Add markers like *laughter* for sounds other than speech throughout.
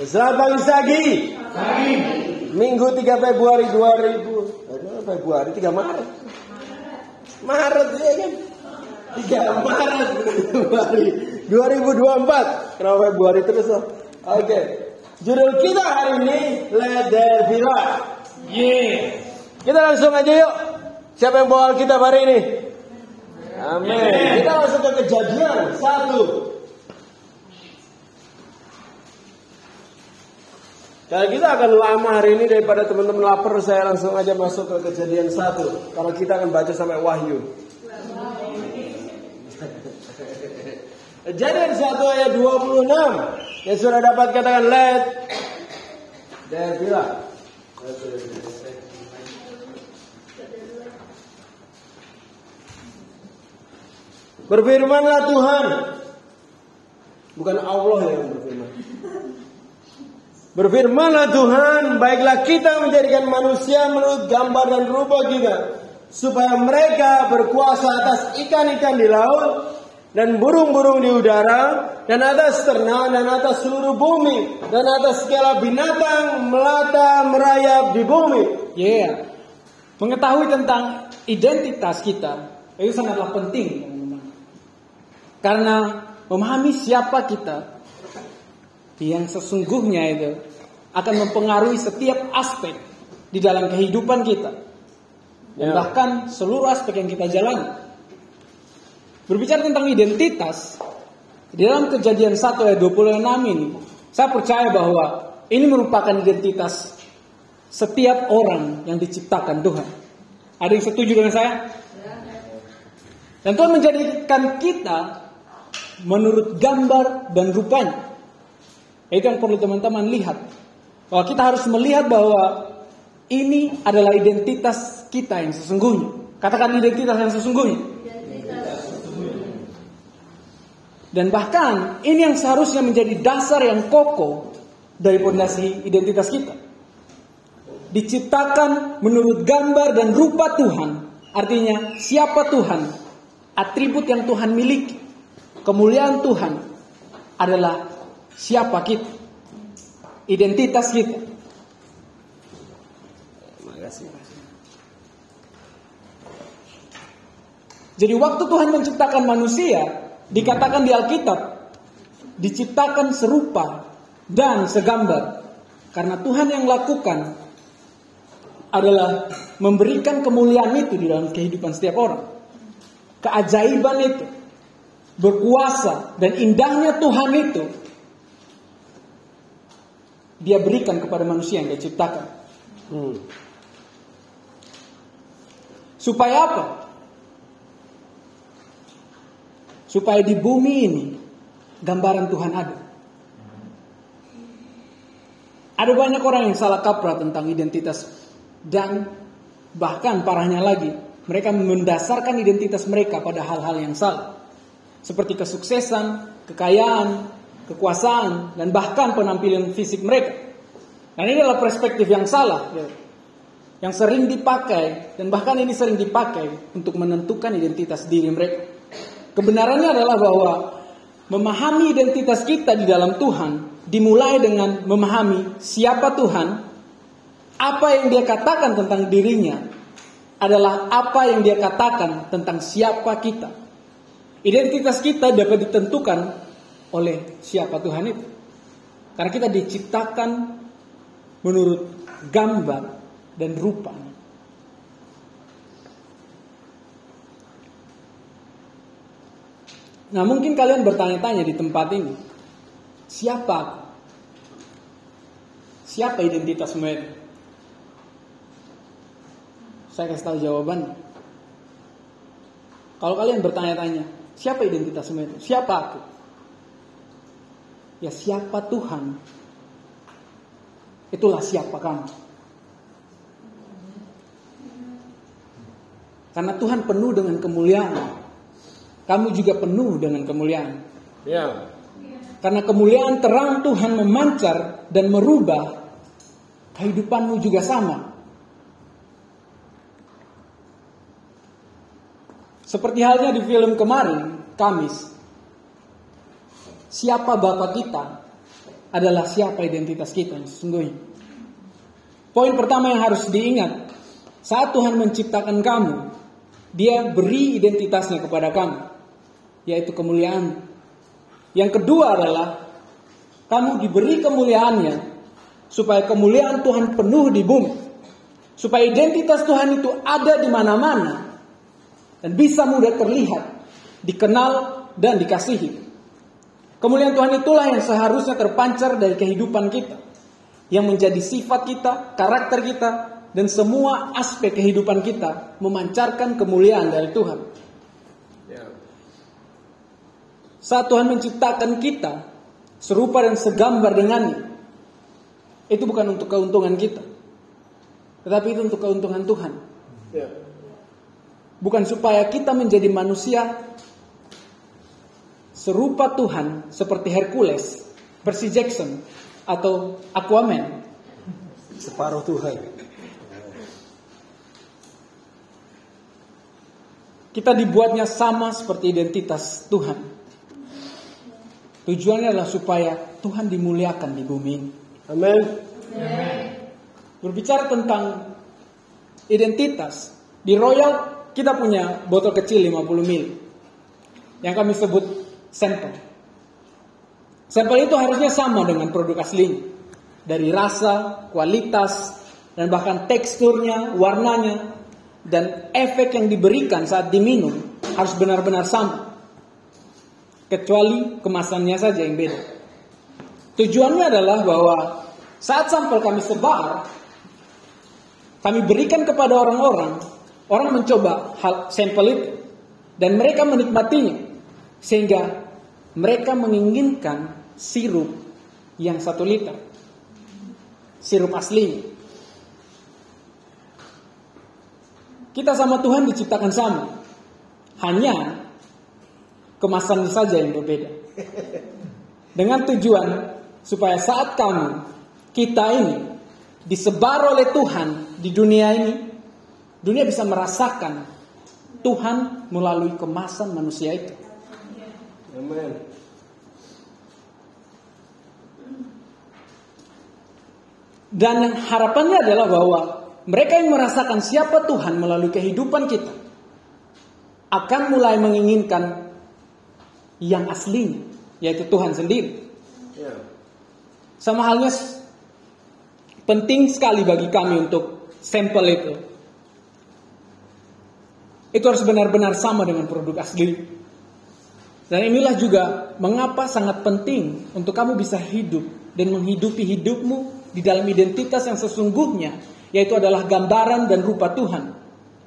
Selamat pagi Sagi. Minggu 3 Februari 2000. Aduh, Februari 3 Maret. Maret ya kan? 3 Maret Februari 2024. Kenapa Februari terus loh? Oke. Judul kita hari ini Let There Be Light. Yeah. Kita langsung aja yuk. Siapa yang bawa kita hari ini? Amin. Kita langsung ke kejadian satu. Kalau kita akan lama hari ini daripada teman-teman lapar, saya langsung aja masuk ke kejadian satu. Karena kita akan baca sampai wahyu. Kejadian satu ayat 26. Yang sudah dapat katakan let. Dan bilang. Berfirmanlah Tuhan. Bukan Allah yang berfirman. Berfirmanlah Tuhan, baiklah kita menjadikan manusia menurut gambar dan rupa kita, supaya mereka berkuasa atas ikan-ikan di laut dan burung-burung di udara dan atas ternak dan atas seluruh bumi dan atas segala binatang melata merayap di bumi. Yeah. Mengetahui tentang identitas kita itu sangatlah penting. Karena memahami siapa kita yang sesungguhnya itu akan mempengaruhi setiap aspek di dalam kehidupan kita. Dan Ya. bahkan seluruh aspek yang kita jalani. Berbicara tentang identitas, di dalam kejadian 1 ayat 26 ini, saya percaya bahwa ini merupakan identitas setiap orang yang diciptakan Tuhan. Ada yang setuju dengan saya? Dan Tuhan menjadikan kita menurut gambar dan rupanya. Itu yang perlu teman-teman lihat. Bahwa kita harus melihat bahwa ini adalah identitas kita yang sesungguhnya. Katakan identitas yang sesungguhnya. Dan bahkan ini yang seharusnya menjadi dasar yang kokoh dari fondasi identitas kita. Diciptakan menurut gambar dan rupa Tuhan. Artinya siapa Tuhan? Atribut yang Tuhan miliki. Kemuliaan Tuhan adalah siapa kita. Identitas kita. Jadi waktu Tuhan menciptakan manusia, dikatakan di Alkitab, diciptakan serupa dan segambar. Karena Tuhan yang lakukan adalah memberikan kemuliaan itu di dalam kehidupan setiap orang. Keajaiban itu, berkuasa dan indahnya Tuhan itu, dia berikan kepada manusia yang dia ciptakan. Hmm. Supaya apa? Supaya di bumi ini gambaran Tuhan ada. Ada banyak orang yang salah kaprah tentang identitas dan bahkan parahnya lagi, mereka mendasarkan identitas mereka pada hal-hal yang salah. Seperti kesuksesan, kekayaan, kekuasaan, dan bahkan penampilan fisik mereka. Dan ini adalah perspektif yang salah. ya. Yang sering dipakai, dan bahkan ini sering dipakai untuk menentukan identitas diri mereka. Kebenarannya adalah bahwa memahami identitas kita di dalam Tuhan dimulai dengan memahami siapa Tuhan, apa yang dia katakan tentang dirinya adalah apa yang dia katakan tentang siapa kita. Identitas kita dapat ditentukan oleh siapa Tuhan itu. Karena kita diciptakan menurut gambar dan rupa. Nah mungkin kalian bertanya-tanya di tempat ini, siapa? Siapa identitas mereka? Saya kasih tahu jawabannya. Kalau kalian bertanya-tanya, siapa identitas mereka? Siapa aku? Ya siapa Tuhan? Itulah siapa kamu. Karena Tuhan penuh dengan kemuliaan. Kamu juga penuh dengan kemuliaan. Ya. Karena kemuliaan terang Tuhan memancar dan merubah kehidupanmu juga sama. Seperti halnya di film kemarin, Kamis. Siapa Bapak kita? adalah siapa identitas kita yang sesungguhnya. Poin pertama yang harus diingat, saat Tuhan menciptakan kamu, Dia beri identitasnya kepada kamu, yaitu kemuliaan. Yang kedua adalah kamu diberi kemuliaannya supaya kemuliaan Tuhan penuh di bumi. Supaya identitas Tuhan itu ada di mana-mana dan bisa mudah terlihat, dikenal dan dikasihi. Kemuliaan Tuhan itulah yang seharusnya terpancar dari kehidupan kita. Yang menjadi sifat kita, karakter kita, dan semua aspek kehidupan kita memancarkan kemuliaan dari Tuhan. Ya. Saat Tuhan menciptakan kita serupa dan segambar dengannya, itu bukan untuk keuntungan kita, tetapi itu untuk keuntungan Tuhan. Ya. Bukan supaya kita menjadi manusia serupa Tuhan seperti Hercules, Percy Jackson, atau Aquaman. Separuh Tuhan. Kita dibuatnya sama seperti identitas Tuhan. Tujuannya adalah supaya Tuhan dimuliakan di bumi ini. Amin. Berbicara tentang identitas, di Royal kita punya botol kecil 50 ml yang kami sebut sampel. Sampel itu harusnya sama dengan produk asli. Dari rasa, kualitas, dan bahkan teksturnya, warnanya, dan efek yang diberikan saat diminum harus benar-benar sama. Kecuali kemasannya saja yang beda. Tujuannya adalah bahwa saat sampel kami sebar, kami berikan kepada orang-orang, orang mencoba hal sampel itu dan mereka menikmatinya sehingga mereka menginginkan sirup yang satu liter. Sirup asli. Kita sama Tuhan diciptakan sama. Hanya kemasan saja yang berbeda. Dengan tujuan supaya saat kamu, kita ini disebar oleh Tuhan di dunia ini, dunia bisa merasakan Tuhan melalui kemasan manusia itu. Amen. Dan harapannya adalah bahwa mereka yang merasakan siapa Tuhan melalui kehidupan kita akan mulai menginginkan yang asli, yaitu Tuhan sendiri. Ya. Sama halnya penting sekali bagi kami untuk sampel itu. Itu harus benar-benar sama dengan produk asli. Dan inilah juga mengapa sangat penting untuk kamu bisa hidup dan menghidupi hidupmu di dalam identitas yang sesungguhnya, yaitu adalah gambaran dan rupa Tuhan.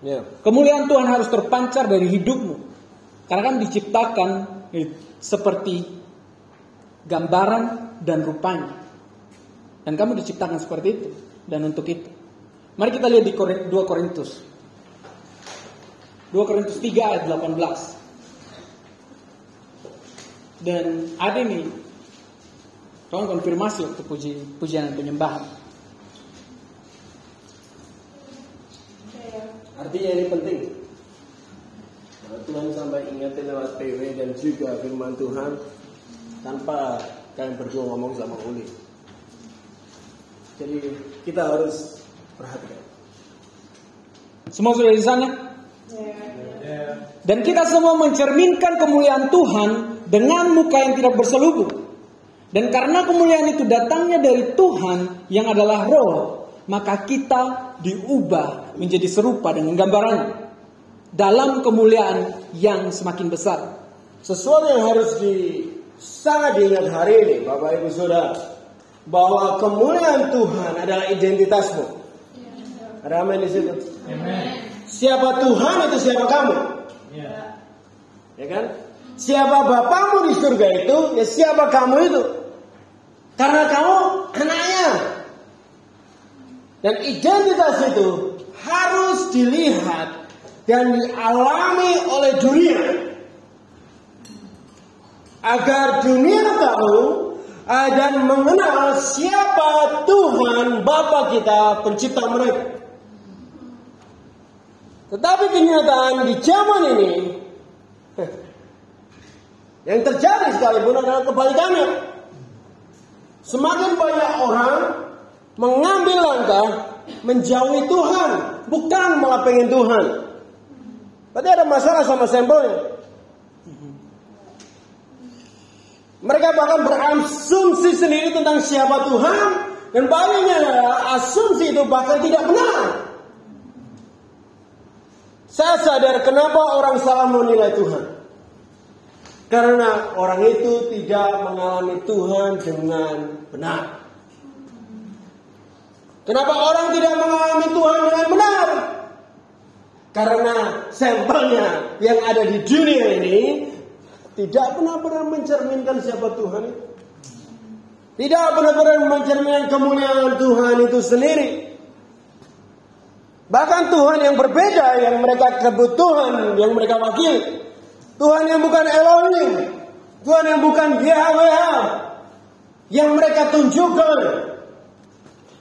Yeah. Kemuliaan Tuhan harus terpancar dari hidupmu, karena kan diciptakan seperti gambaran dan rupanya. Dan kamu diciptakan seperti itu dan untuk itu. Mari kita lihat di 2 Korintus. 2 Korintus 3 ayat 18. Dan ada nih, tolong konfirmasi waktu puji, pujian dan penyembahan. Artinya ini penting. Nah, Tuhan sampai ingetin lewat TV dan juga firman Tuhan tanpa kalian berdua ngomong sama Uli. Jadi kita harus perhatikan. Semua sudah di sana? Dan kita semua mencerminkan kemuliaan Tuhan dengan muka yang tidak berselubung. Dan karena kemuliaan itu datangnya dari Tuhan yang adalah roh, maka kita diubah menjadi serupa dengan gambarannya. Dalam kemuliaan yang semakin besar. Sesuatu yang harus di, sangat diingat hari ini, Bapak Ibu Saudara. Bahwa kemuliaan Tuhan adalah identitasmu. Ada amin di situ. Siapa Tuhan itu siapa kamu. Ya, ya kan? Siapa bapakmu di surga itu, ya siapa kamu itu. Karena kamu anaknya. Dan identitas itu harus dilihat dan dialami oleh dunia. Agar dunia tahu eh, dan mengenal siapa Tuhan Bapa kita pencipta mereka. Tetapi kenyataan di zaman ini *laughs* yang terjadi sekalipun adalah kebalikannya. Semakin banyak orang mengambil langkah menjauhi Tuhan, bukan malah pengen Tuhan. Berarti ada masalah sama sampelnya. Mereka bahkan berasumsi sendiri tentang siapa Tuhan dan baliknya asumsi itu bahkan tidak benar. Saya sadar kenapa orang salah menilai Tuhan. Karena orang itu tidak mengalami Tuhan dengan benar. Kenapa orang tidak mengalami Tuhan dengan benar? Karena sampelnya yang ada di dunia ini tidak benar-benar mencerminkan siapa Tuhan itu. Tidak benar-benar mencerminkan kemuliaan Tuhan itu sendiri. Bahkan Tuhan yang berbeda yang mereka kebutuhan, yang mereka wakili. Tuhan yang bukan Elohim. Tuhan yang bukan YHWH. Yang mereka tunjukkan.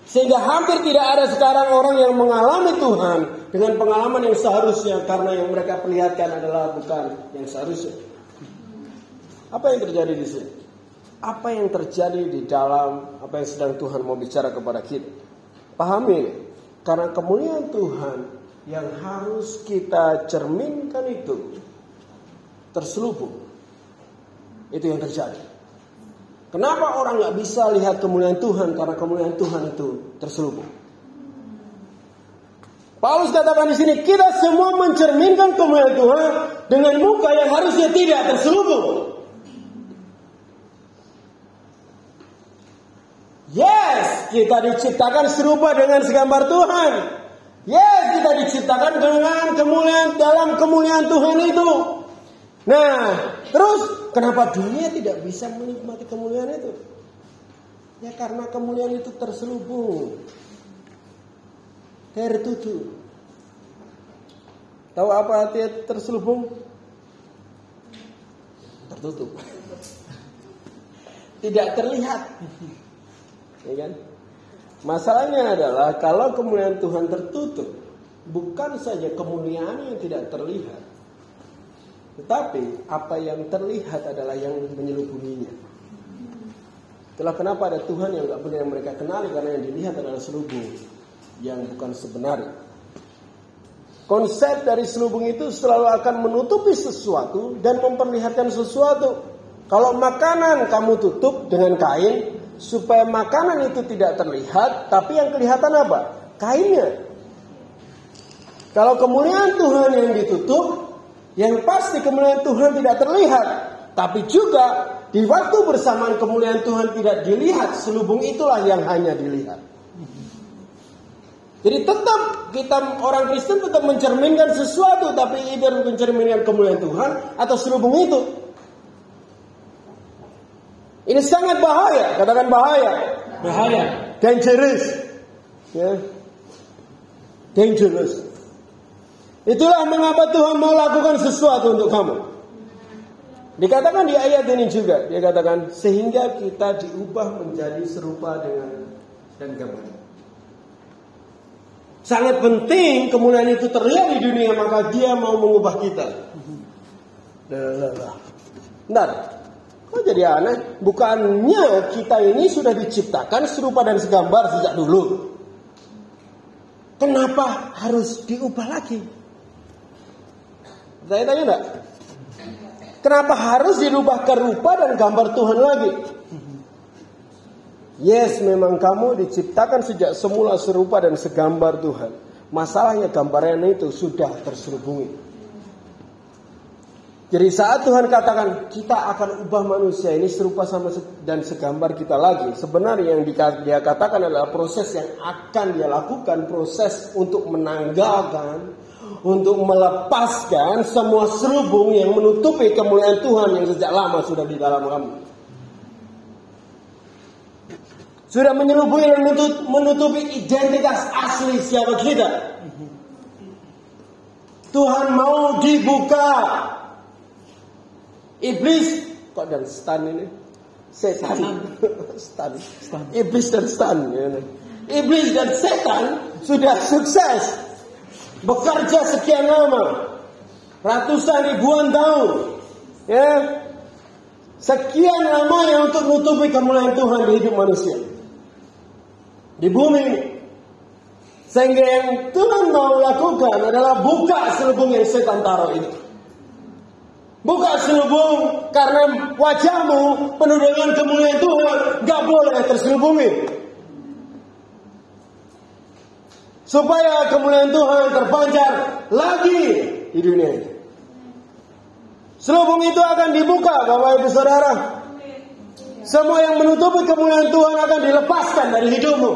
Sehingga hampir tidak ada sekarang orang yang mengalami Tuhan dengan pengalaman yang seharusnya karena yang mereka perlihatkan adalah bukan yang seharusnya. Apa yang terjadi di sini? Apa yang terjadi di dalam apa yang sedang Tuhan mau bicara kepada kita? Pahami, karena kemuliaan Tuhan yang harus kita cerminkan itu terselubung. Itu yang terjadi. Kenapa orang nggak bisa lihat kemuliaan Tuhan? Karena kemuliaan Tuhan itu terselubung. Paulus katakan di sini kita semua mencerminkan kemuliaan Tuhan dengan muka yang harusnya tidak terselubung. Yes, kita diciptakan serupa dengan segambar Tuhan. Yes, kita diciptakan dengan kemuliaan dalam kemuliaan Tuhan itu. Nah, terus kenapa dunia tidak bisa menikmati kemuliaan itu? Ya karena kemuliaan itu terselubung. Tertutup. Tahu apa arti terselubung? Tertutup. *laughs* Tidak terlihat. *laughs* Ya kan? Masalahnya adalah kalau kemuliaan Tuhan tertutup, bukan saja kemuliaan yang tidak terlihat, tetapi apa yang terlihat adalah yang menyelubunginya. Itulah kenapa ada Tuhan yang nggak boleh mereka kenali karena yang dilihat adalah selubung yang bukan sebenarnya. Konsep dari selubung itu selalu akan menutupi sesuatu dan memperlihatkan sesuatu. Kalau makanan kamu tutup dengan kain, supaya makanan itu tidak terlihat, tapi yang kelihatan apa? Kainnya. Kalau kemuliaan Tuhan yang ditutup, yang pasti kemuliaan Tuhan tidak terlihat, tapi juga di waktu bersamaan kemuliaan Tuhan tidak dilihat, selubung itulah yang hanya dilihat. Jadi tetap kita orang Kristen tetap mencerminkan sesuatu, tapi either mencerminkan kemuliaan Tuhan atau selubung itu. Ini sangat bahaya, katakan bahaya. Bahaya. Dangerous. Ya. Dangerous. Itulah mengapa Tuhan mau lakukan sesuatu untuk kamu. Dikatakan di ayat ini juga, dia katakan sehingga kita diubah menjadi serupa dengan dan gambar. Sangat penting kemuliaan itu terlihat di dunia maka dia mau mengubah kita. Bentar, Kok jadi aneh? Bukannya kita ini sudah diciptakan serupa dan segambar sejak dulu. Kenapa harus diubah lagi? Saya tanya enggak? Kenapa harus dirubah ke rupa dan gambar Tuhan lagi? Yes, memang kamu diciptakan sejak semula serupa dan segambar Tuhan. Masalahnya gambaran itu sudah terselubungi. Jadi saat Tuhan katakan kita akan ubah manusia ini serupa sama dan segambar kita lagi. Sebenarnya yang dia katakan adalah proses yang akan dia lakukan. Proses untuk menanggalkan, untuk melepaskan semua serubung yang menutupi kemuliaan Tuhan yang sejak lama sudah di dalam kamu. Sudah menyelubuhi dan menutupi identitas asli siapa kita. Tuhan mau dibuka Iblis kok dan stan ini? Setan. stan. stan. Iblis dan stan. Ya. Iblis dan setan sudah sukses bekerja sekian lama, ratusan ribuan tahun, ya, sekian lamanya untuk menutupi kemuliaan Tuhan di hidup manusia. Di bumi. Sehingga yang Tuhan mau lakukan adalah buka selubung yang setan taruh ini. Buka selubung karena wajahmu penuh dengan kemuliaan Tuhan gak boleh terselubungi. Supaya kemuliaan Tuhan terpancar lagi di dunia ini. Selubung itu akan dibuka Bapak Ibu Saudara. Semua yang menutupi kemuliaan Tuhan akan dilepaskan dari hidupmu.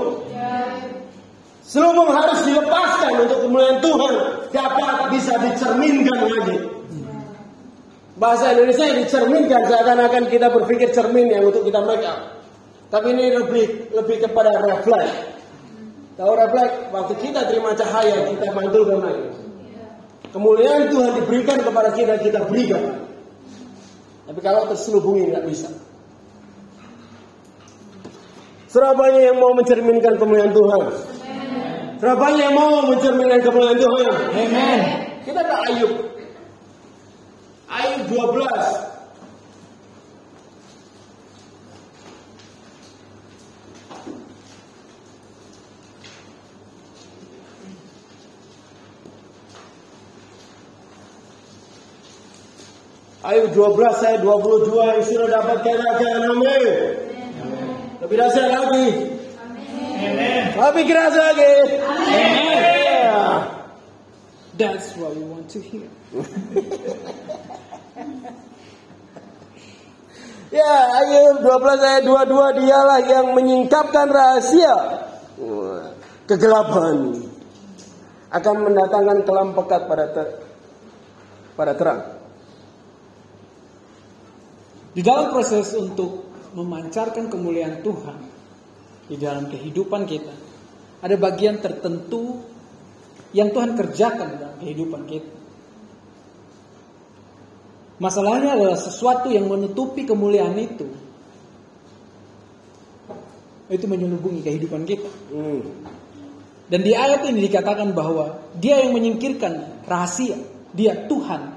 Selubung harus dilepaskan untuk kemuliaan Tuhan dapat bisa dicerminkan lagi. Bahasa Indonesia yang dicerminkan seakan-akan kita berpikir cermin yang untuk kita make up. Tapi ini lebih lebih kepada refleks. Tahu refleks waktu kita terima cahaya kita mantulkan lagi. Kemuliaan Tuhan diberikan kepada kita kita berikan. Tapi kalau terselubungi nggak bisa. Surabaya yang mau mencerminkan kemuliaan Tuhan. Surabaya yang mau mencerminkan kemuliaan Tuhan. Amen. Kita ke Ayub. Ayub 12. Ayub 12 saya 22 yang sudah dapat katakan amin. Lebih dahsyat lagi. Amin. Lebih keras lagi. Amin. That's what we want to hear. *laughs* Ya, Ayub 12 ayat 22 dialah yang menyingkapkan rahasia kegelapan akan mendatangkan kelam pekat pada ter, pada terang. Di dalam proses untuk memancarkan kemuliaan Tuhan di dalam kehidupan kita, ada bagian tertentu yang Tuhan kerjakan dalam kehidupan kita. Masalahnya adalah sesuatu yang menutupi kemuliaan itu. Itu menyelubungi kehidupan kita. Hmm. Dan di ayat ini dikatakan bahwa dia yang menyingkirkan rahasia, dia Tuhan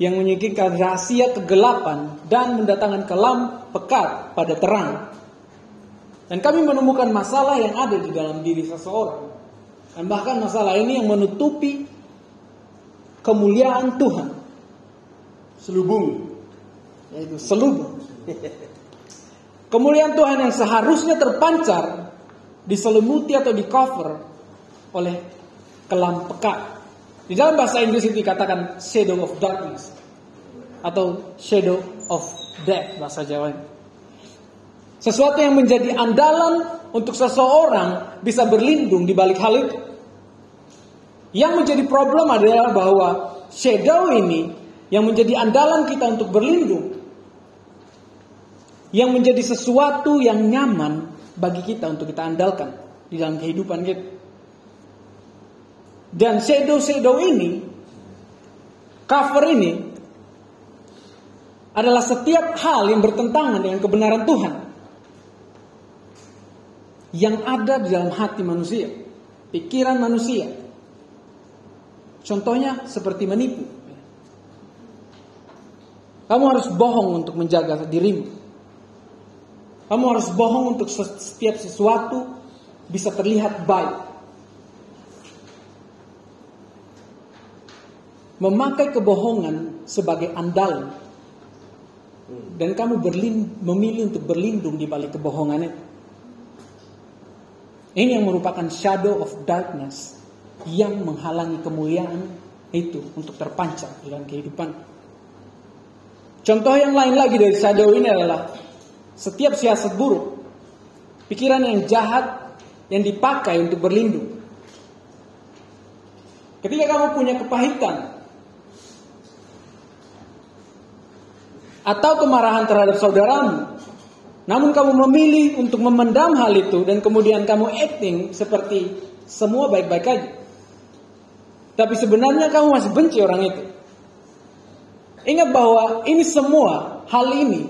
yang menyingkirkan rahasia kegelapan dan mendatangkan kelam pekat pada terang. Dan kami menemukan masalah yang ada di dalam diri seseorang. Dan bahkan masalah ini yang menutupi kemuliaan Tuhan. Selubung. Yaitu selubung. Kemuliaan Tuhan yang seharusnya terpancar diselimuti atau di cover oleh kelam pekat. Di dalam bahasa Inggris itu dikatakan shadow of darkness atau shadow of death bahasa Jawa. Sesuatu yang menjadi andalan untuk seseorang bisa berlindung di balik hal itu. Yang menjadi problem adalah bahwa shadow ini yang menjadi andalan kita untuk berlindung yang menjadi sesuatu yang nyaman bagi kita untuk kita andalkan di dalam kehidupan kita. Dan shadow-shadow ini, cover ini, adalah setiap hal yang bertentangan dengan kebenaran Tuhan. Yang ada di dalam hati manusia, pikiran manusia. Contohnya seperti menipu. Kamu harus bohong untuk menjaga dirimu. Kamu harus bohong untuk setiap sesuatu bisa terlihat baik. Memakai kebohongan sebagai andalan. Dan kamu berlin, memilih untuk berlindung di balik kebohongan itu. Ini yang merupakan shadow of darkness yang menghalangi kemuliaan itu untuk terpancar dalam kehidupan. Contoh yang lain lagi dari shadow ini adalah setiap siasat buruk, pikiran yang jahat yang dipakai untuk berlindung. Ketika kamu punya kepahitan atau kemarahan terhadap saudaramu, namun kamu memilih untuk memendam hal itu dan kemudian kamu acting seperti semua baik-baik aja. Tapi sebenarnya kamu masih benci orang itu. Ingat bahwa ini semua hal ini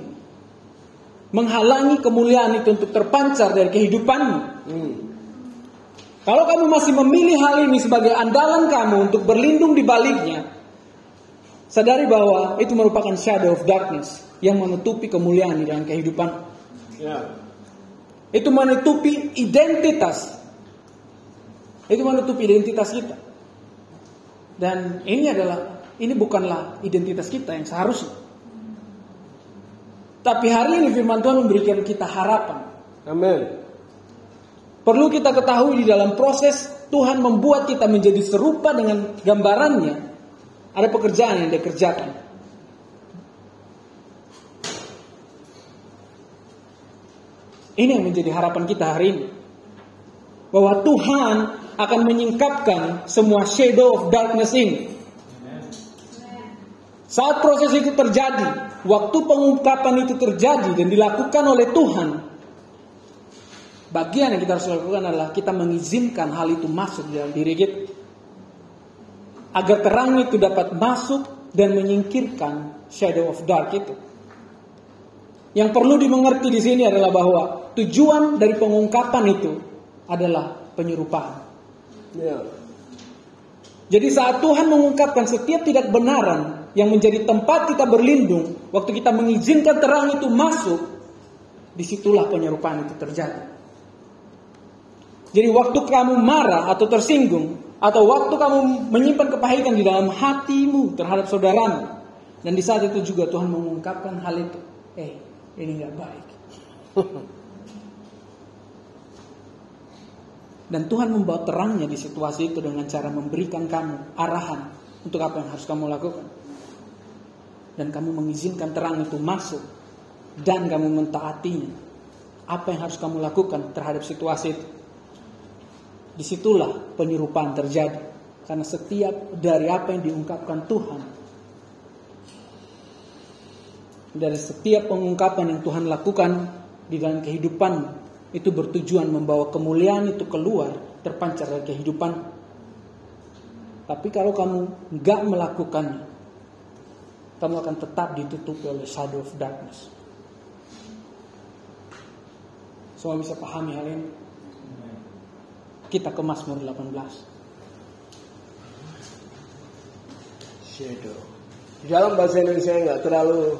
menghalangi kemuliaan itu untuk terpancar dari kehidupanmu. Hmm. Kalau kamu masih memilih hal ini sebagai andalan kamu untuk berlindung di baliknya, sadari bahwa itu merupakan shadow of darkness. yang menutupi kemuliaan di dalam kehidupan. Ya. Itu menutupi identitas. Itu menutupi identitas kita. Dan ini adalah ini bukanlah identitas kita yang seharusnya. Tapi hari ini firman Tuhan memberikan kita harapan. Amin. Perlu kita ketahui di dalam proses Tuhan membuat kita menjadi serupa dengan gambarannya. Ada pekerjaan yang dia kerjakan. Ini yang menjadi harapan kita hari ini. Bahwa Tuhan akan menyingkapkan semua shadow of darkness ini. Saat proses itu terjadi, waktu pengungkapan itu terjadi dan dilakukan oleh Tuhan, bagian yang kita harus lakukan adalah kita mengizinkan hal itu masuk dalam diri kita. Agar terang itu dapat masuk dan menyingkirkan shadow of dark itu. Yang perlu dimengerti di sini adalah bahwa tujuan dari pengungkapan itu adalah penyerupaan. Ya. Jadi saat Tuhan mengungkapkan setiap tidak benaran yang menjadi tempat kita berlindung, waktu kita mengizinkan terang itu masuk, di situlah penyerupaan itu terjadi. Jadi waktu kamu marah atau tersinggung, atau waktu kamu menyimpan kepahitan di dalam hatimu terhadap saudaramu, dan di saat itu juga Tuhan mengungkapkan hal itu, eh ini nggak baik. *laughs* Dan Tuhan membawa terangnya di situasi itu dengan cara memberikan kamu arahan untuk apa yang harus kamu lakukan. Dan kamu mengizinkan terang itu masuk dan kamu mentaatinya. Apa yang harus kamu lakukan terhadap situasi itu. Di situlah penyerupaan terjadi. Karena setiap dari apa yang diungkapkan Tuhan. Dari setiap pengungkapan yang Tuhan lakukan di dalam kehidupan itu bertujuan membawa kemuliaan itu keluar terpancar dari kehidupan. Tapi kalau kamu nggak melakukannya, kamu akan tetap ditutupi oleh shadow of darkness. Semua bisa pahami hal ini? Kita ke Mazmur 18. Shadow. Di dalam bahasa Indonesia nggak terlalu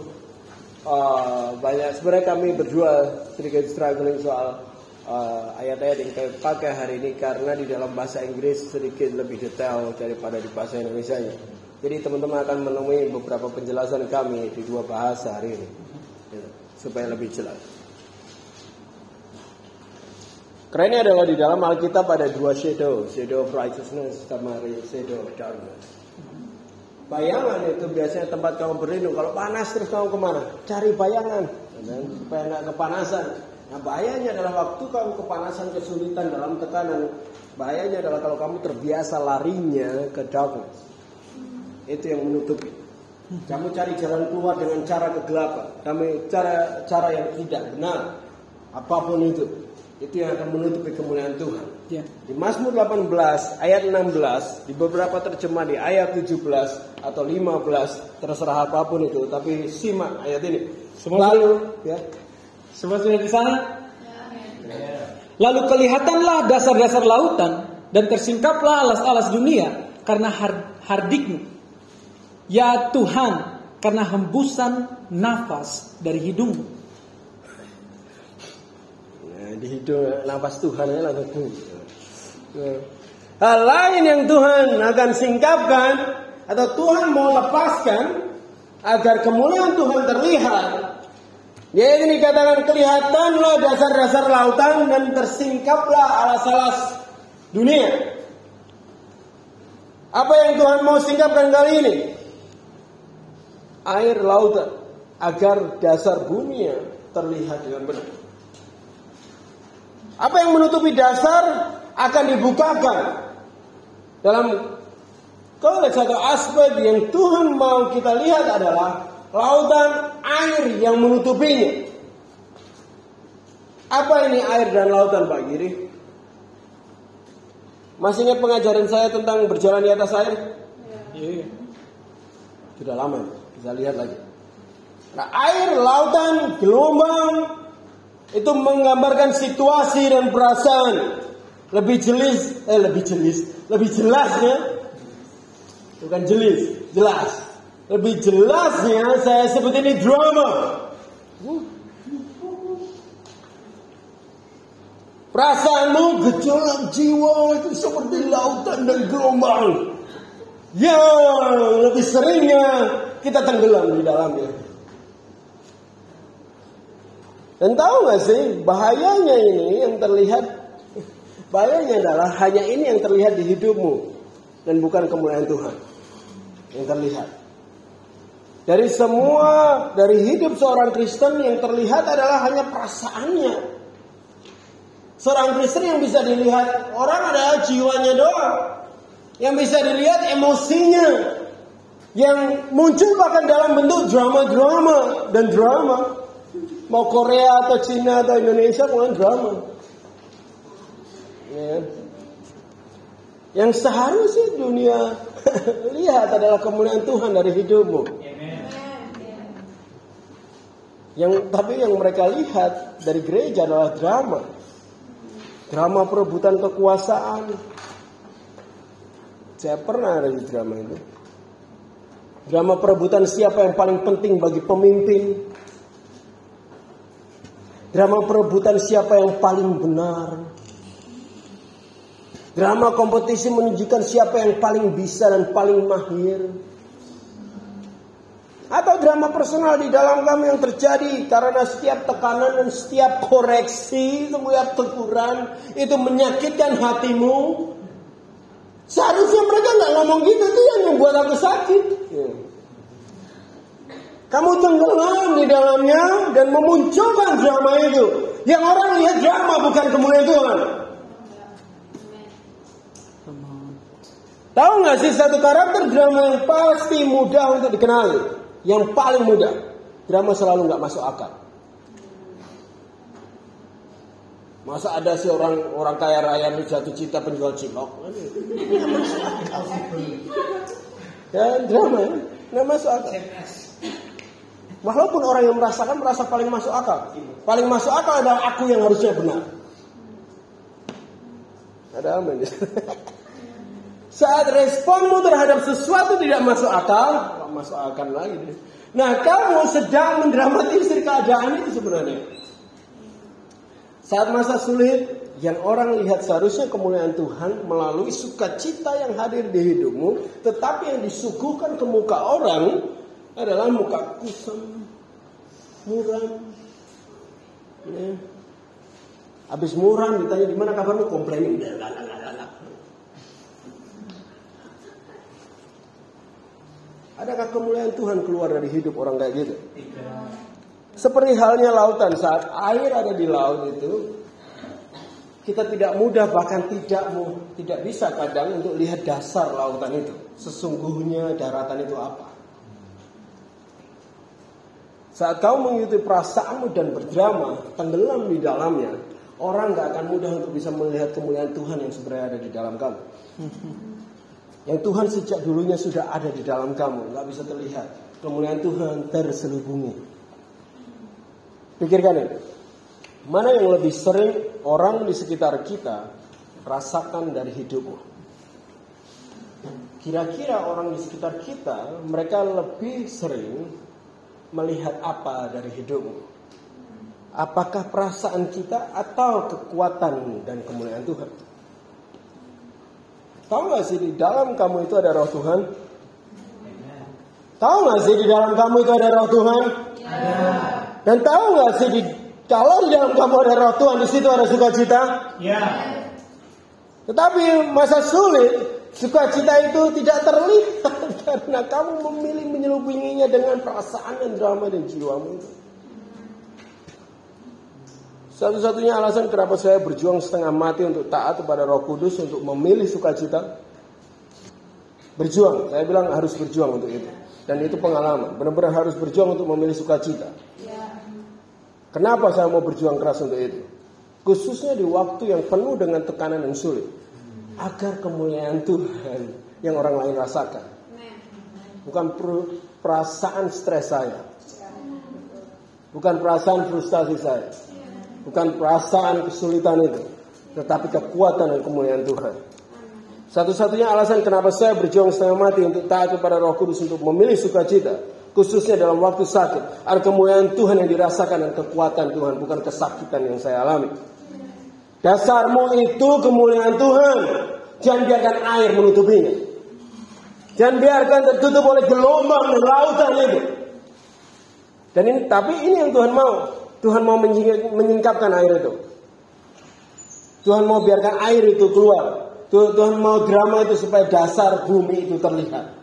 uh, banyak. Sebenarnya kami berdua sedikit struggling soal uh, ayat-ayat yang kami pakai hari ini karena di dalam bahasa Inggris sedikit lebih detail daripada di bahasa Indonesia. -nya. Jadi teman-teman akan menemui beberapa penjelasan kami di dua bahasa hari ini ya, supaya lebih jelas. Kerennya adalah di dalam Alkitab ada dua shadow, shadow of righteousness sama shadow of darkness. Bayangan itu biasanya tempat kamu berlindung. Kalau panas terus kamu ke mana? Cari bayangan, dan supaya nggak kepanasan. Nah bahayanya adalah waktu kamu kepanasan, kesulitan dalam tekanan. Bahayanya adalah kalau kamu terbiasa larinya ke darkness. Itu yang menutupi. Kamu cari jalan keluar dengan cara kegelapan. Kamu cara cara yang tidak benar. Apa pun itu. Itu yang akan menutupi kemuliaan Tuhan. Ya. Di Mazmur 18 ayat 16, di beberapa terjemah di ayat 17 atau 15, terserah apa pun itu, tapi simak ayat ini. Semua Lalu ya. Semua sudah di sana? Lalu kelihatanlah dasar-dasar lautan dan tersingkaplah alas-alas dunia karena har- hardikmu. Ya Tuhan, karena hembusan nafas dari hidungmu. Ya, di hidung nafas Tuhan ya langsung. Ya. Hal lain yang Tuhan akan singkapkan atau Tuhan mau lepaskan agar kemuliaan Tuhan terlihat. Yaitu dikatakan kelihatanlah dasar-dasar lautan dan tersingkaplah alas-alas dunia. Apa yang Tuhan mau singkapkan kali ini? Air lautan agar dasar bumi terlihat dengan benar. Apa yang menutupi dasar akan dibukakan dalam konteks atau aspek yang Tuhan mau kita lihat adalah lautan air yang menutupinya. Apa ini air dan lautan Pak Giri? Masih ingat pengajaran saya tentang berjalan di atas air? Iya. Sudah lama, bisa lihat lagi. Nah, air, lautan, gelombang itu menggambarkan situasi dan perasaan lebih jelas, eh lebih jelas, lebih jelasnya bukan jelas, jelas. Lebih jelasnya saya sebut ini drama. Perasaanmu gejolak jiwa itu seperti lautan dan gelombang. Yang lebih seringnya kita tenggelam di dalamnya. Dan tahu gak sih bahayanya ini yang terlihat Bahayanya adalah hanya ini yang terlihat di hidupmu dan bukan kemuliaan Tuhan yang terlihat. Dari semua dari hidup seorang Kristen yang terlihat adalah hanya perasaannya. Seorang Kristen yang bisa dilihat orang adalah jiwanya doang. Yang bisa dilihat emosinya. Yang muncul bahkan dalam bentuk drama-drama dan drama. Mau Korea atau Cina atau Indonesia kemudian drama. Ya. Yang seharusnya dunia *laughs* lihat adalah kemuliaan Tuhan dari hidupmu. Yang tapi yang mereka lihat dari gereja adalah drama. Drama perebutan kekuasaan. Saya pernah ada di drama itu. Drama perebutan siapa yang paling penting bagi pemimpin. Drama perebutan siapa yang paling benar. Drama kompetisi menunjukkan siapa yang paling bisa dan paling mahir. Atau drama personal di dalam kamu yang terjadi karena setiap tekanan dan setiap koreksi, setiap teguran itu menyakitkan hatimu. Seharusnya mereka nggak ngomong gitu tuh yang membuat aku sakit. Ya. Kamu tenggelam di dalamnya dan memunculkan drama itu. Yang orang lihat drama bukan kemuliaan Tuhan. Tahu nggak sih satu karakter drama yang pasti mudah untuk dikenali, yang paling mudah, drama selalu nggak masuk akal. Masa ada sih orang orang kaya raya nih jatuh cinta penjual cilok? Ya drama nggak masuk akal. Walaupun orang yang merasakan merasa paling masuk akal, paling masuk akal adalah aku yang harusnya benar. Ada apa ini? *laughs* Saat responmu terhadap sesuatu tidak masuk akal, masuk akal lagi. Nah, kamu sedang mendramatisir keadaan itu sebenarnya. Saat masa sulit, yang orang lihat seharusnya kemuliaan Tuhan melalui sukacita yang hadir di hidupmu, tetapi yang disuguhkan ke muka orang adalah muka kusam, muram. Ya. Habis muram ditanya gimana kabarmu komplain. Adakah kemuliaan Tuhan keluar dari hidup orang kayak gitu? Seperti halnya lautan saat air ada di laut itu kita tidak mudah bahkan tidak tidak bisa kadang untuk lihat dasar lautan itu. Sesungguhnya daratan itu apa? Saat kau mengikuti perasaanmu dan berdrama, tenggelam di dalamnya, orang gak akan mudah untuk bisa melihat kemuliaan Tuhan yang sebenarnya ada di dalam kamu. *laughs* Yang Tuhan sejak dulunya sudah ada di dalam kamu, nggak bisa terlihat. Kemuliaan Tuhan terselubungi. Pikirkan ini. Mana yang lebih sering orang di sekitar kita rasakan dari hidupmu? Kira-kira orang di sekitar kita, mereka lebih sering melihat apa dari hidupmu? Apakah perasaan kita atau kekuatan dan kemuliaan Tuhan? Tahu gak sih di dalam kamu itu ada roh Tuhan? Tahu gak sih di dalam kamu itu ada roh Tuhan? Dan tahu gak sih di kalau di dalam kamu ada roh Tuhan, di situ ada sukacita? Ya. Tetapi masa sulit, sukacita itu tidak terlihat *laughs* karena kamu memilih menyelubunginya dengan perasaan dan drama dan jiwamu itu. Satu-satunya alasan kenapa saya berjuang setengah mati untuk taat kepada Roh Kudus untuk memilih sukacita. Berjuang, saya bilang harus berjuang untuk itu. Dan itu pengalaman, benar-benar harus berjuang untuk memilih sukacita. Kenapa saya mau berjuang keras untuk itu? Khususnya di waktu yang penuh dengan tekanan yang sulit. Agar kemuliaan Tuhan yang orang lain rasakan. Bukan perasaan stres saya. Bukan perasaan frustasi saya Bukan perasaan kesulitan itu, tetapi kekuatan dan kemuliaan Tuhan. Satu-satunya alasan kenapa saya berjuang setengah mati untuk taat kepada Roh Kudus untuk memilih sukacita, khususnya dalam waktu sakit, ada kemuliaan Tuhan yang dirasakan dan kekuatan Tuhan, bukan kesakitan yang saya alami. Dasarmu itu kemuliaan Tuhan. Jangan biarkan air menutupinya. Jangan biarkan tertutup oleh gelombang dan lautan itu. Dan ini, tapi ini yang Tuhan mau. Tuhan mau menyingkapkan air itu. Tuhan mau biarkan air itu keluar. Tuhan mau drama itu supaya dasar bumi itu terlihat.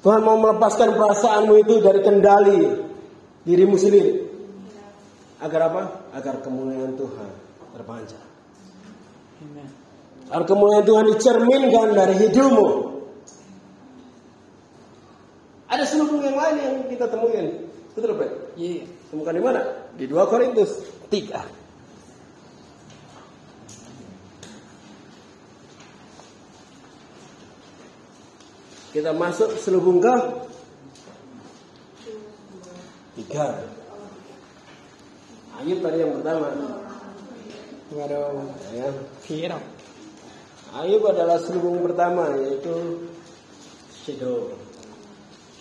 Tuhan mau melepaskan perasaanmu itu dari kendali dirimu sendiri. Agar apa? Agar kemuliaan Tuhan terpancar. Agar kemuliaan Tuhan dicerminkan dari hidupmu. Ada seluruh yang lain yang kita temukan. Betul, Pak? Iya. Temukan di mana? Di 2 Korintus 3. Kita masuk selubung ke tiga. Ayub tadi yang pertama. Waduh. Ya. Kira. Ayub adalah selubung pertama yaitu shadow.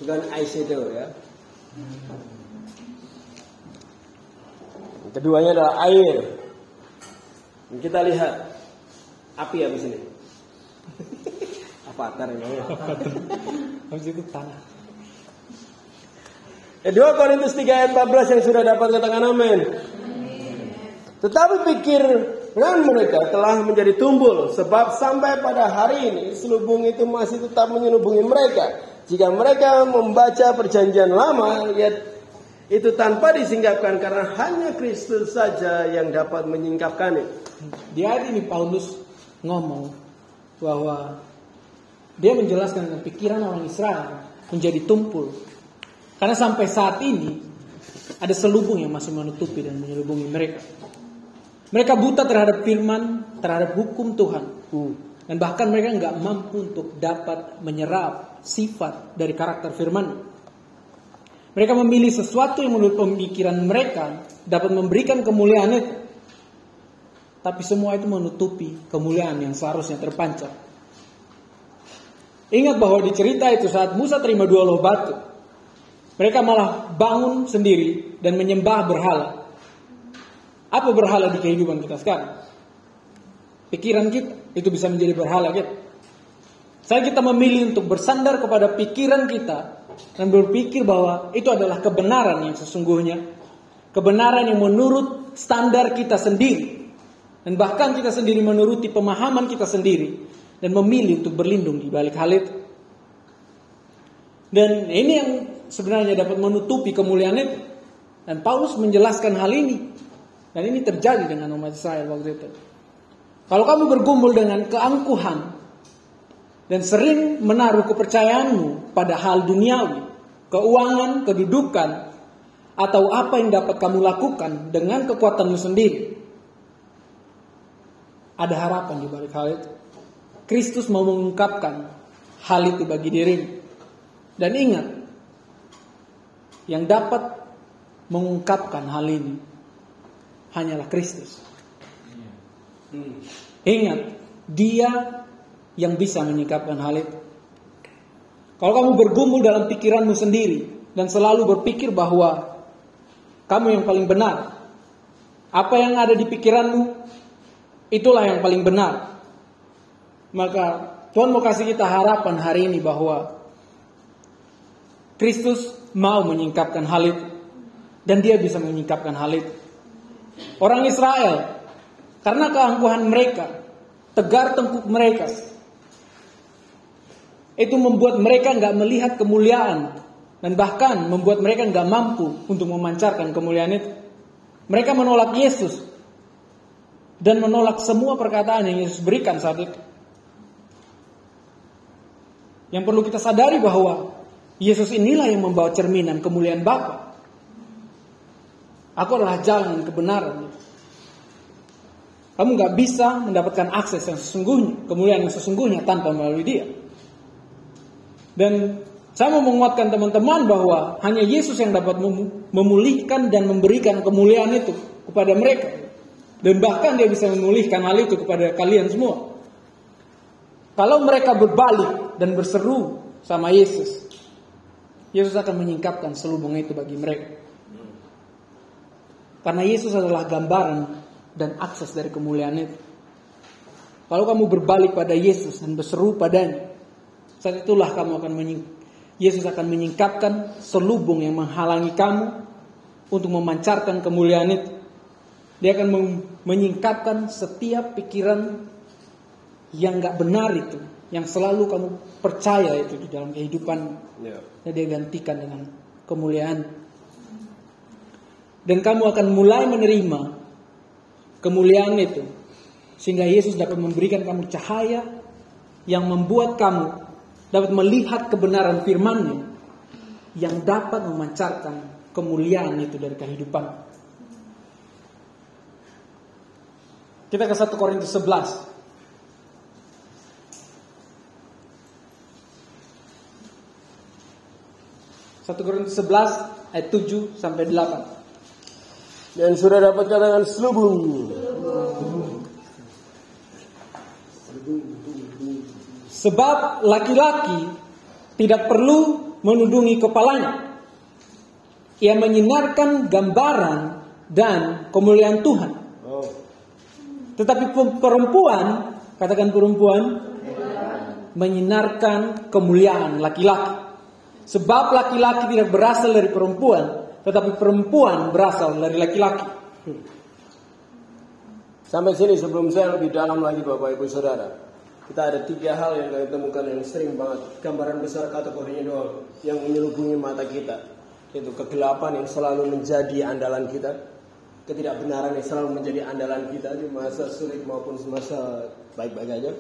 Bukan eyeshadow ya. Keduanya adalah air. Kita lihat api habis *laughs* ini. Avatar ini. Habis itu tanah. Ya, 2 Korintus 3 ayat 14 yang sudah dapat katakan amin. Tetapi pikiran mereka telah menjadi tumbul sebab sampai pada hari ini selubung itu masih tetap menyelubungi mereka. Jika mereka membaca perjanjian lama, ya itu tanpa disingkapkan karena hanya Kristus saja yang dapat menyingkapkannya. Di hari ini Paulus ngomong bahwa dia menjelaskan pikiran orang Israel menjadi tumpul. Karena sampai saat ini ada selubung yang masih menutupi dan menyelubungi mereka. Mereka buta terhadap firman, terhadap hukum Tuhan. Dan bahkan mereka nggak mampu untuk dapat menyerap sifat dari karakter firman. Mereka memilih sesuatu yang menurut pemikiran mereka dapat memberikan kemuliaan itu. Tapi semua itu menutupi kemuliaan yang seharusnya terpancar. Ingat bahwa di cerita itu saat Musa terima dua loh batu, mereka malah bangun sendiri dan menyembah berhala. Apa berhala di kehidupan kita sekarang? Pikiran kita itu bisa menjadi berhala kita. Saya kita memilih untuk bersandar kepada pikiran kita dan berpikir bahwa itu adalah kebenaran yang sesungguhnya, kebenaran yang menurut standar kita sendiri, dan bahkan kita sendiri menuruti pemahaman kita sendiri dan memilih untuk berlindung di balik hal itu. Dan ini yang sebenarnya dapat menutupi kemuliaan itu. Dan Paulus menjelaskan hal ini. Dan ini terjadi dengan umat Israel waktu itu. Kalau kamu bergumul dengan keangkuhan dan sering menaruh kepercayaanmu pada hal duniawi, keuangan, kedudukan, atau apa yang dapat kamu lakukan dengan kekuatanmu sendiri, ada harapan di balik hal itu. Kristus mau mengungkapkan hal itu bagi dirimu. Dan ingat, yang dapat mengungkapkan hal ini hanyalah Kristus. Ingat, Dia yang bisa menyingkapkan hal itu. Kalau kamu bergumul dalam pikiranmu sendiri dan selalu berpikir bahwa kamu yang paling benar, apa yang ada di pikiranmu itulah yang paling benar. Maka Tuhan mau kasih kita harapan hari ini bahwa Kristus mau menyingkapkan hal itu. Dan dia bisa menyingkapkan hal itu. Orang Israel, karena keangkuhan mereka, tegar tengkuk mereka, itu membuat mereka nggak melihat kemuliaan dan bahkan membuat mereka nggak mampu untuk memancarkan kemuliaan itu. Mereka menolak Yesus dan menolak semua perkataan yang Yesus berikan saat itu. Yang perlu kita sadari bahwa Yesus inilah yang membawa cerminan kemuliaan Bapa. Aku adalah jalan kebenaran. Kamu nggak bisa mendapatkan akses yang sesungguhnya, kemuliaan yang sesungguhnya tanpa melalui Dia. Dan saya mau menguatkan teman-teman bahwa hanya Yesus yang dapat memulihkan dan memberikan kemuliaan itu kepada mereka. Dan bahkan dia bisa memulihkan hal itu kepada kalian semua. Kalau mereka berbalik dan berseru sama Yesus, Yesus akan menyingkapkan selubung itu bagi mereka. Karena Yesus adalah gambaran dan akses dari kemuliaan itu. Kalau kamu berbalik pada Yesus dan berseru padanya, saat itulah kamu akan Yesus akan menyingkapkan selubung yang menghalangi kamu untuk memancarkan kemuliaan itu. Dia akan menyingkapkan setiap pikiran yang gak benar itu, yang selalu kamu percaya itu di dalam kehidupan. Ya. Dan dia gantikan dengan kemuliaan dan kamu akan mulai menerima kemuliaan itu. Sehingga Yesus dapat memberikan kamu cahaya yang membuat kamu dapat melihat kebenaran firman-Nya yang dapat memancarkan kemuliaan itu dari kehidupan. Kita ke 1 Korintus 11. 1 Korintus 11 ayat 7 sampai 8. Dan sudah dapat katakan selubung. Sebab laki-laki tidak perlu menudungi kepalanya. Ia menyinarkan gambaran dan kemuliaan Tuhan. Oh. Tetapi perempuan, katakan perempuan, menyinarkan kemuliaan laki-laki. Sebab laki-laki tidak berasal dari perempuan, tetapi perempuan berasal dari laki-laki. Sampai sini sebelum saya lebih dalam lagi Bapak Ibu Saudara. Kita ada tiga hal yang kami temukan yang sering banget. Gambaran besar kategorinya doang yang menyelubungi mata kita. Itu kegelapan yang selalu menjadi andalan kita. Ketidakbenaran yang selalu menjadi andalan kita di masa sulit maupun semasa baik-baik aja.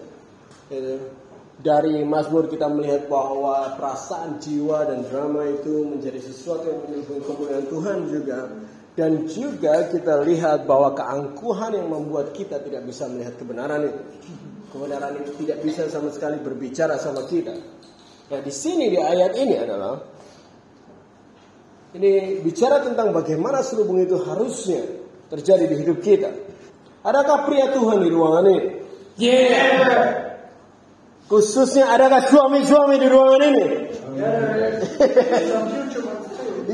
Itu dari Mazmur kita melihat bahwa perasaan jiwa dan drama itu menjadi sesuatu yang menyebabkan kemuliaan Tuhan juga. Dan juga kita lihat bahwa keangkuhan yang membuat kita tidak bisa melihat kebenaran itu. Kebenaran itu tidak bisa sama sekali berbicara sama kita. Nah di sini di ayat ini adalah ini bicara tentang bagaimana selubung itu harusnya terjadi di hidup kita. Adakah pria Tuhan di ruangan ini? Yeah. Khususnya adakah suami-suami di ruangan ini?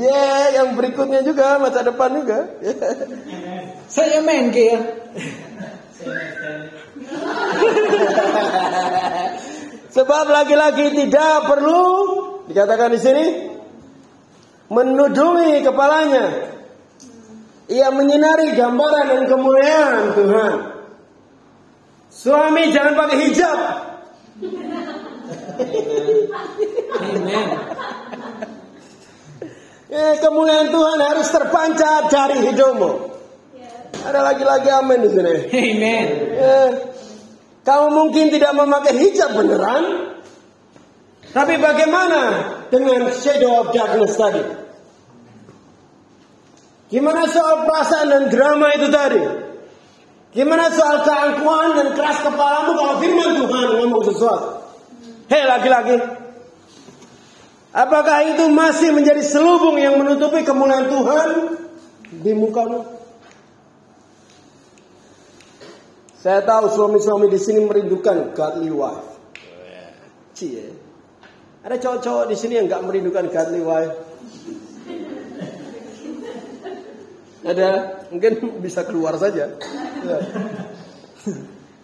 Ya, *laughs* yeah, yang berikutnya juga masa depan juga. Saya main ya. *laughs* *laughs* Sebab laki-laki tidak perlu dikatakan di sini menudungi kepalanya. Ia menyinari gambaran dan kemuliaan Tuhan. Suami jangan pakai hijab. Amen. Eh, kemuliaan Tuhan harus terpancar dari hidupmu. Ada lagi-lagi amin di sini. Amen. Eh, kamu mungkin tidak memakai hijab beneran, tapi bagaimana dengan shadow of darkness tadi? Gimana soal perasaan dan drama itu tadi? Gimana soal keangkuhan dan keras kepalamu kalau firman Tuhan ngomong sesuatu? Hei laki-laki. Apakah itu masih menjadi selubung yang menutupi kemuliaan Tuhan di mukamu? Saya tahu suami-suami di sini merindukan godly wife. Cie. Ada cowok-cowok di sini yang nggak merindukan godly wife. Ada, mungkin bisa keluar saja. Ya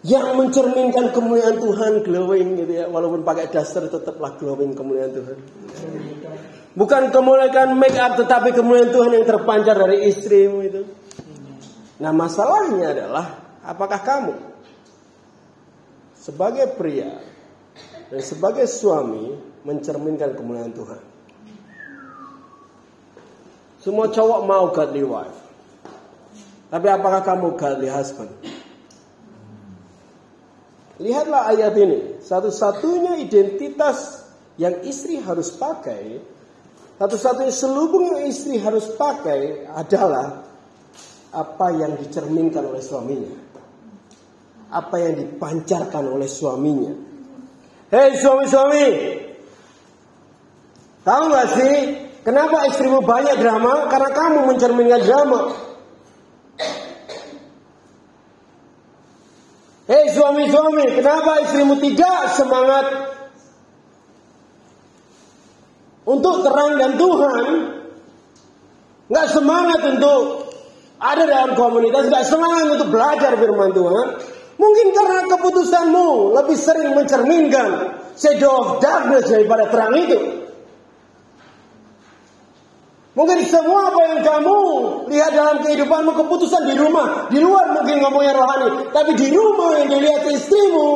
yang mencerminkan kemuliaan Tuhan glowing gitu ya walaupun pakai daster tetaplah glowing kemuliaan Tuhan bukan kemuliaan make up tetapi kemuliaan Tuhan yang terpancar dari istrimu itu nah masalahnya adalah apakah kamu sebagai pria dan sebagai suami mencerminkan kemuliaan Tuhan semua cowok mau godly wife tapi apakah kamu godly husband Lihatlah ayat ini. Satu-satunya identitas yang istri harus pakai, satu-satunya selubung yang istri harus pakai adalah apa yang dicerminkan oleh suaminya. Apa yang dipancarkan oleh suaminya. Hei suami-suami, tahu gak sih kenapa istrimu banyak drama? Karena kamu mencerminkan drama. Hei suami-suami, kenapa istrimu tidak semangat untuk terang dan Tuhan? Nggak semangat untuk ada dalam komunitas, nggak semangat untuk belajar firman Tuhan. Mungkin karena keputusanmu lebih sering mencerminkan shadow of darkness daripada terang itu. Mungkin semua apa yang kamu lihat dalam kehidupanmu keputusan di rumah, di luar mungkin yang rohani, tapi di rumah yang dilihat istrimu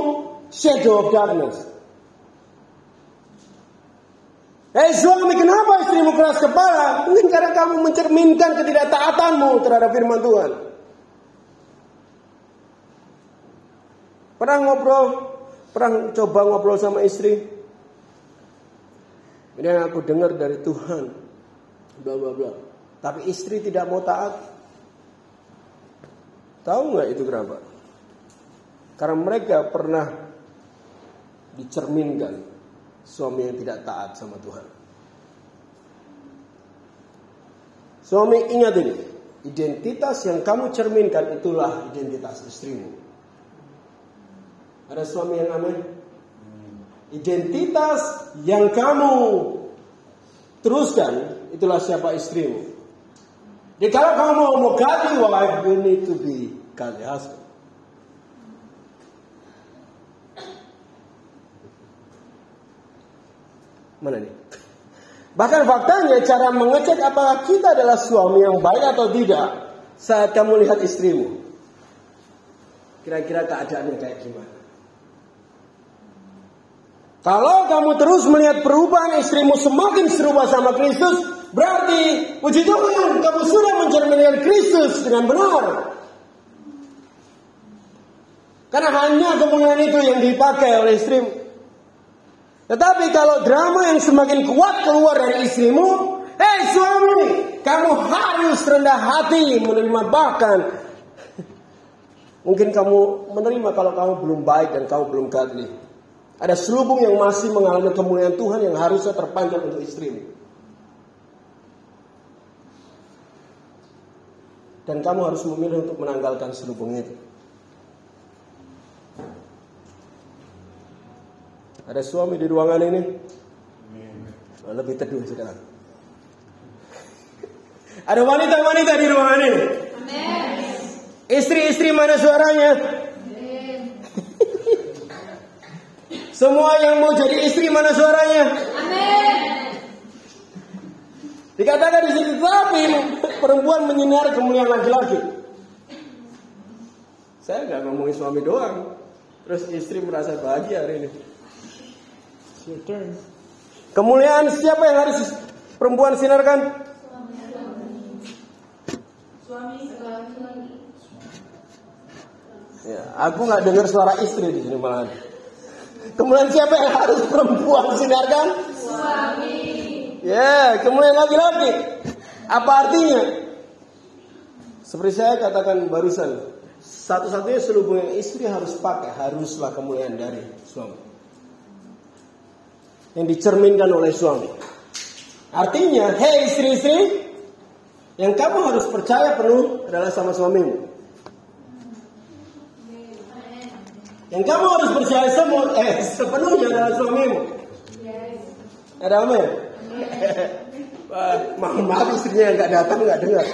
shadow of darkness. Hei suami, kenapa istrimu keras kepala? Mungkin karena kamu mencerminkan ketidaktaatanmu terhadap firman Tuhan. Pernah ngobrol, pernah coba ngobrol sama istri? Yang aku dengar dari Tuhan bla bla bla. Tapi istri tidak mau taat. Tahu nggak itu kenapa? Karena mereka pernah dicerminkan suami yang tidak taat sama Tuhan. Suami ingat ini, identitas yang kamu cerminkan itulah identitas istrimu. Ada suami yang amin? Identitas yang kamu teruskan itulah siapa istrimu. Jadi kalau kamu mau mau godly wife, you need to be godly husband. Mana nih? Bahkan faktanya cara mengecek apakah kita adalah suami yang baik atau tidak saat kamu lihat istrimu. Kira-kira keadaannya kayak gimana? Kalau kamu terus melihat perubahan istrimu semakin serupa sama Kristus, berarti puji Tuhan kamu sudah mencerminkan Kristus dengan benar. Karena hanya kemuliaan itu yang dipakai oleh istrimu. Tetapi kalau drama yang semakin kuat keluar dari istrimu, hei suami, kamu harus rendah hati menerima bahkan *laughs* mungkin kamu menerima kalau kamu belum baik dan kamu belum godly. Ada selubung yang masih mengalami kemuliaan Tuhan yang harusnya terpanjang untuk istrimu. Dan kamu harus memilih untuk menanggalkan selubung itu. Ada suami di ruangan ini? Lebih teduh sekarang. Ada wanita-wanita di ruangan ini? Istri-istri mana suaranya? Semua yang mau jadi istri mana suaranya? Amin. Dikatakan di sini tapi perempuan menyinar kemuliaan laki-laki. Saya nggak ngomongin suami doang. Terus istri merasa bahagia hari ini. Kemuliaan siapa yang harus perempuan sinarkan? Suami. Ya, aku nggak dengar suara istri di sini malah. Kemudian siapa yang harus perempuan sinarkan? Suami. Ya, kemudian lagi-lagi. Apa artinya? Seperti saya katakan barusan, satu-satunya selubung yang istri harus pakai haruslah kemuliaan dari suami. Yang dicerminkan oleh suami. Artinya, hei istri-istri, yang kamu harus percaya penuh adalah sama suamimu. Yang kamu harus percaya semua, eh, sepenuhnya adalah suamimu. Ada amin? maaf, maaf istrinya yang nggak datang nggak dengar.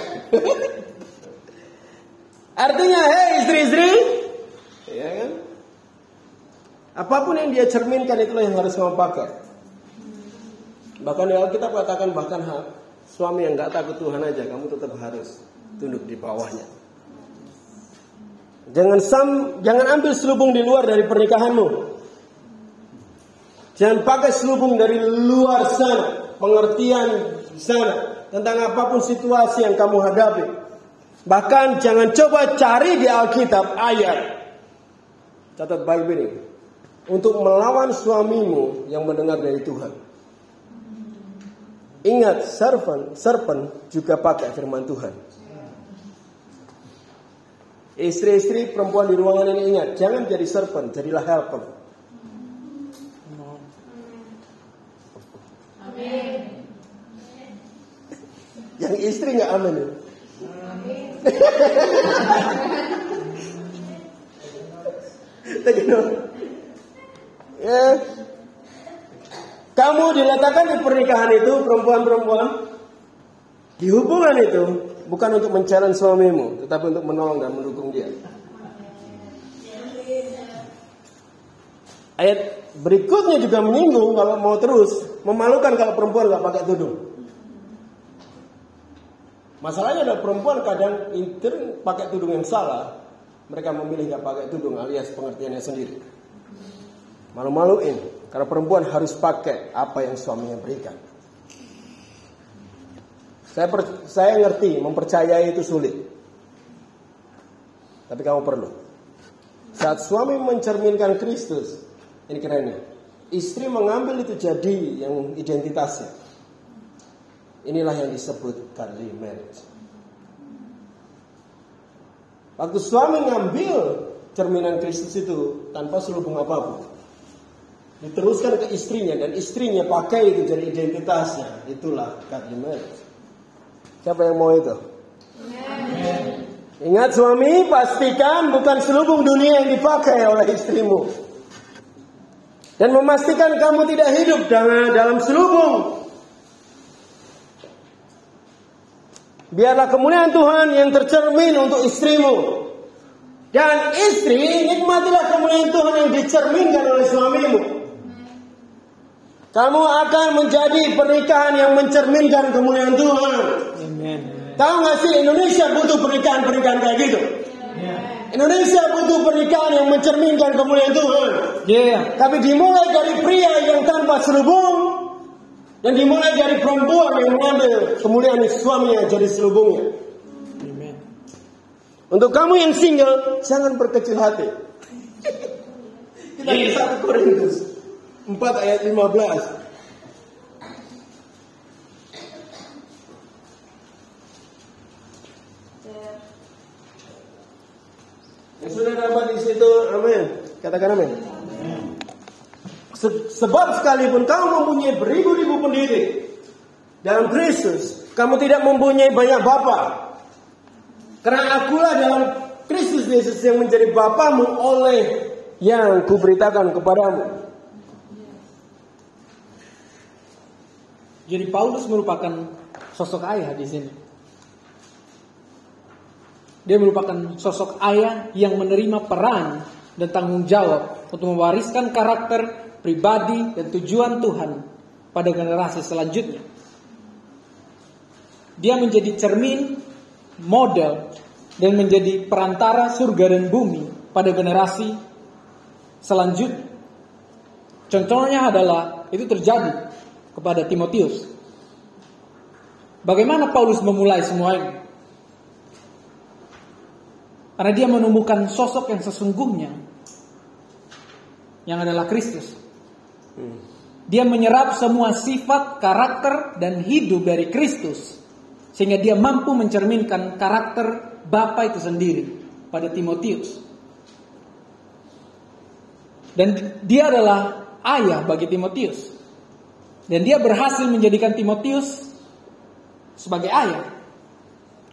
Artinya, hei istri-istri, ya kan? Apa pun yang dia cerminkan itulah yang harus kamu pakai. Bahkan kalau kita katakan bahkan suami yang nggak takut Tuhan aja, kamu tetap harus tunduk di bawahnya. Jangan sam, jangan ambil selubung di luar dari pernikahanmu. Jangan pakai selubung dari luar sana, pengertian sana tentang apa pun situasi yang kamu hadapi. Bahkan jangan coba cari di Alkitab ayat. Catat baik ini. Untuk melawan suamimu yang mendengar dari Tuhan. Ingat, servant, serpent juga pakai firman Tuhan. Istri-istri perempuan di ruangan ini ingat, jangan jadi serpent, jadilah helper. Amin. Yang istri nggak amin ya? ya. Kamu diletakkan di pernikahan itu perempuan-perempuan di hubungan itu bukan untuk mencari suamimu, tetapi untuk menolong dan mendukung Ayat berikutnya juga menyinggung kalau mau terus memalukan kalau perempuan nggak pakai tudung. Masalahnya ada perempuan kadang inter pakai tudung yang salah, mereka memilih nggak pakai tudung alias pengertiannya sendiri. Malu-maluin karena perempuan harus pakai apa yang suaminya berikan. Saya per, saya ngerti mempercayai itu sulit. Tapi kamu perlu. Saat suami mencerminkan Kristus, ini kerennya. Istri mengambil itu jadi yang identitasnya. Inilah yang disebut godly marriage. Waktu suami ngambil cerminan Kristus itu tanpa selubung apa pun. Diteruskan ke istrinya dan istrinya pakai itu jadi identitasnya. Itulah godly marriage. Siapa yang mau itu? Ingat suami pastikan bukan selubung dunia yang dipakai oleh istrimu. Dan memastikan kamu tidak hidup dalam, selubung. Biarlah kemuliaan Tuhan yang tercermin untuk istrimu. Dan istri, nikmatilah kemuliaan Tuhan yang dicerminkan oleh suamimu. Kamu akan menjadi pernikahan yang mencerminkan kemuliaan Tuhan. Amen. Tahu gak sih Indonesia butuh pernikahan-pernikahan kayak gitu? Indonesia butuh pernikahan yang mencerminkan kemuliaan Tuhan. Yeah. Tapi dimulai dari pria yang tanpa selubung dan dimulai dari perempuan yang mengambil kemuliaan suaminya jadi selubungnya. Amen. Untuk kamu yang single, jangan berkecil hati. Kita di 1 Korintus 4 ayat 15. Sudah dapat di situ, amin. Katakan amin. sebab sekalipun kamu mempunyai beribu-ribu pendiri dalam Kristus, kamu tidak mempunyai banyak bapa. Karena akulah dalam Kristus Yesus yang menjadi bapamu oleh yang kuberitakan kepadamu. Jadi Paulus merupakan sosok ayah di sini. Dia merupakan sosok ayah yang menerima peran dan tanggung jawab untuk mewariskan karakter pribadi dan tujuan Tuhan pada generasi selanjutnya. Dia menjadi cermin, model, dan menjadi perantara surga dan bumi pada generasi selanjutnya. Contohnya adalah itu terjadi kepada Timotius. Bagaimana Paulus memulai semua ini? Karena dia menemukan sosok yang sesungguhnya yang adalah Kristus. Dia menyerap semua sifat, karakter, dan hidup dari Kristus. Sehingga dia mampu mencerminkan karakter Bapa itu sendiri pada Timotius. Dan dia adalah ayah bagi Timotius. Dan dia berhasil menjadikan Timotius sebagai ayah.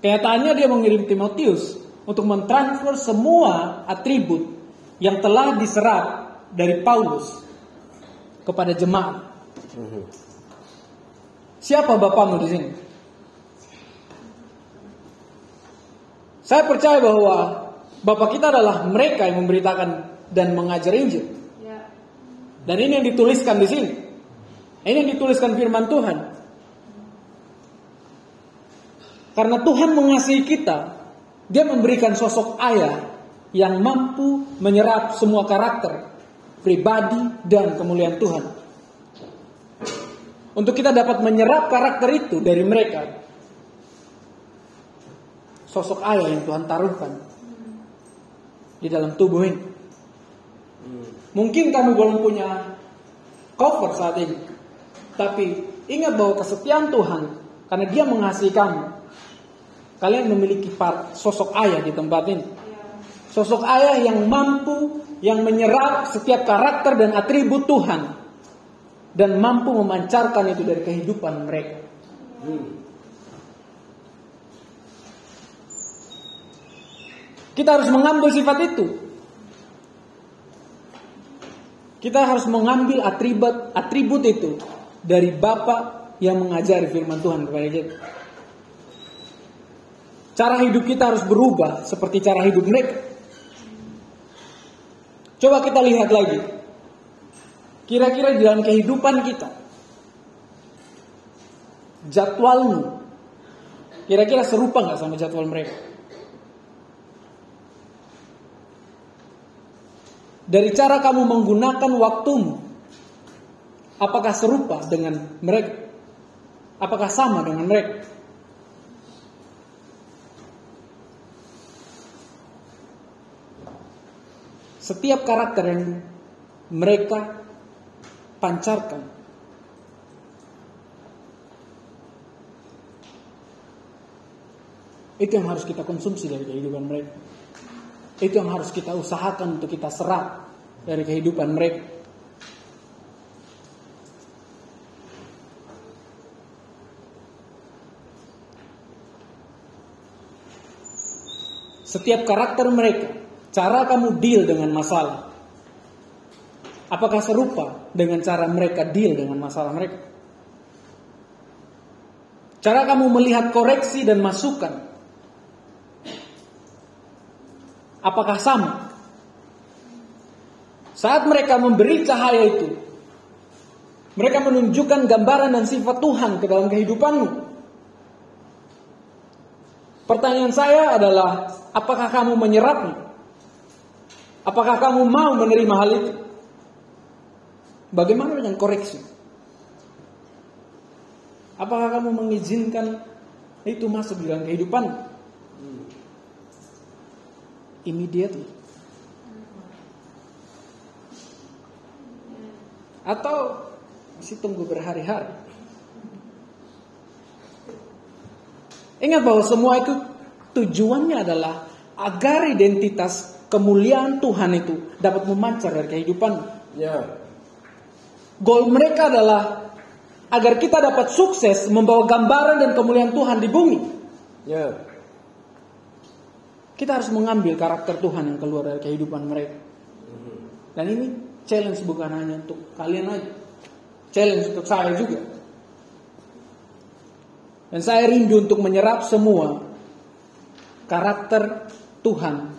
Kenyataannya dia mengirim Timotius untuk mentransfer semua atribut yang telah diserap dari Paulus kepada jemaat. Siapa bapamu di sini? Saya percaya bahwa bapak kita adalah mereka yang memberitakan dan mengajar Injil. Dan ini yang dituliskan di sini. Ini yang dituliskan firman Tuhan. Karena Tuhan mengasihi kita, dia memberikan sosok ayah yang mampu menyerap semua karakter, pribadi, dan kemuliaan Tuhan. Untuk kita dapat menyerap karakter itu dari mereka. Sosok ayah yang Tuhan taruhkan di dalam tubuh ini. Mungkin kamu belum punya cover saat ini. Tapi ingat bahwa kesetiaan Tuhan karena dia mengasihi kamu Kalian memiliki sosok ayah di tempat ini. Sosok ayah yang mampu, yang menyerap setiap karakter dan atribut Tuhan. Dan mampu memancarkan itu dari kehidupan mereka. Kita harus mengambil sifat itu. Kita harus mengambil atribut atribut itu dari Bapa yang mengajari firman Tuhan kepada kita. Cara hidup kita harus berubah seperti cara hidup mereka. Coba kita lihat lagi. Kira-kira di dalam kehidupan kita. Jadwalmu. Kira-kira serupa nggak sama jadwal mereka? Dari cara kamu menggunakan waktumu, apakah serupa dengan mereka? Apakah sama dengan mereka? Setiap karakter yang mereka pancarkan itu yang harus kita konsumsi dari kehidupan mereka. Itu yang harus kita usahakan untuk kita serap dari kehidupan mereka. Setiap karakter mereka, cara kamu deal dengan masalah. Apakah serupa dengan cara mereka deal dengan masalah mereka? Cara kamu melihat koreksi dan masukan Apakah sama? Saat mereka memberi cahaya itu, mereka menunjukkan gambaran dan sifat Tuhan ke dalam kehidupanmu. Pertanyaan saya adalah, apakah kamu menyerapnya? Apakah kamu mau menerima hal itu? Bagaimana dengan koreksi? Apakah kamu mengizinkan itu masuk di dalam kehidupan? immediately. Atau masih tunggu berhari-hari. Ingat bahwa semua itu tujuannya adalah agar identitas kemuliaan Tuhan itu dapat memancar dari kehidupan. Ya. Goal mereka adalah agar kita dapat sukses membawa gambaran dan kemuliaan Tuhan di bumi. Ya. Kita harus mengambil karakter Tuhan yang keluar dari kehidupan mereka. Dan ini challenge bukan hanya untuk kalian aja. Challenge untuk saya juga. Dan saya rindu untuk menyerap semua karakter Tuhan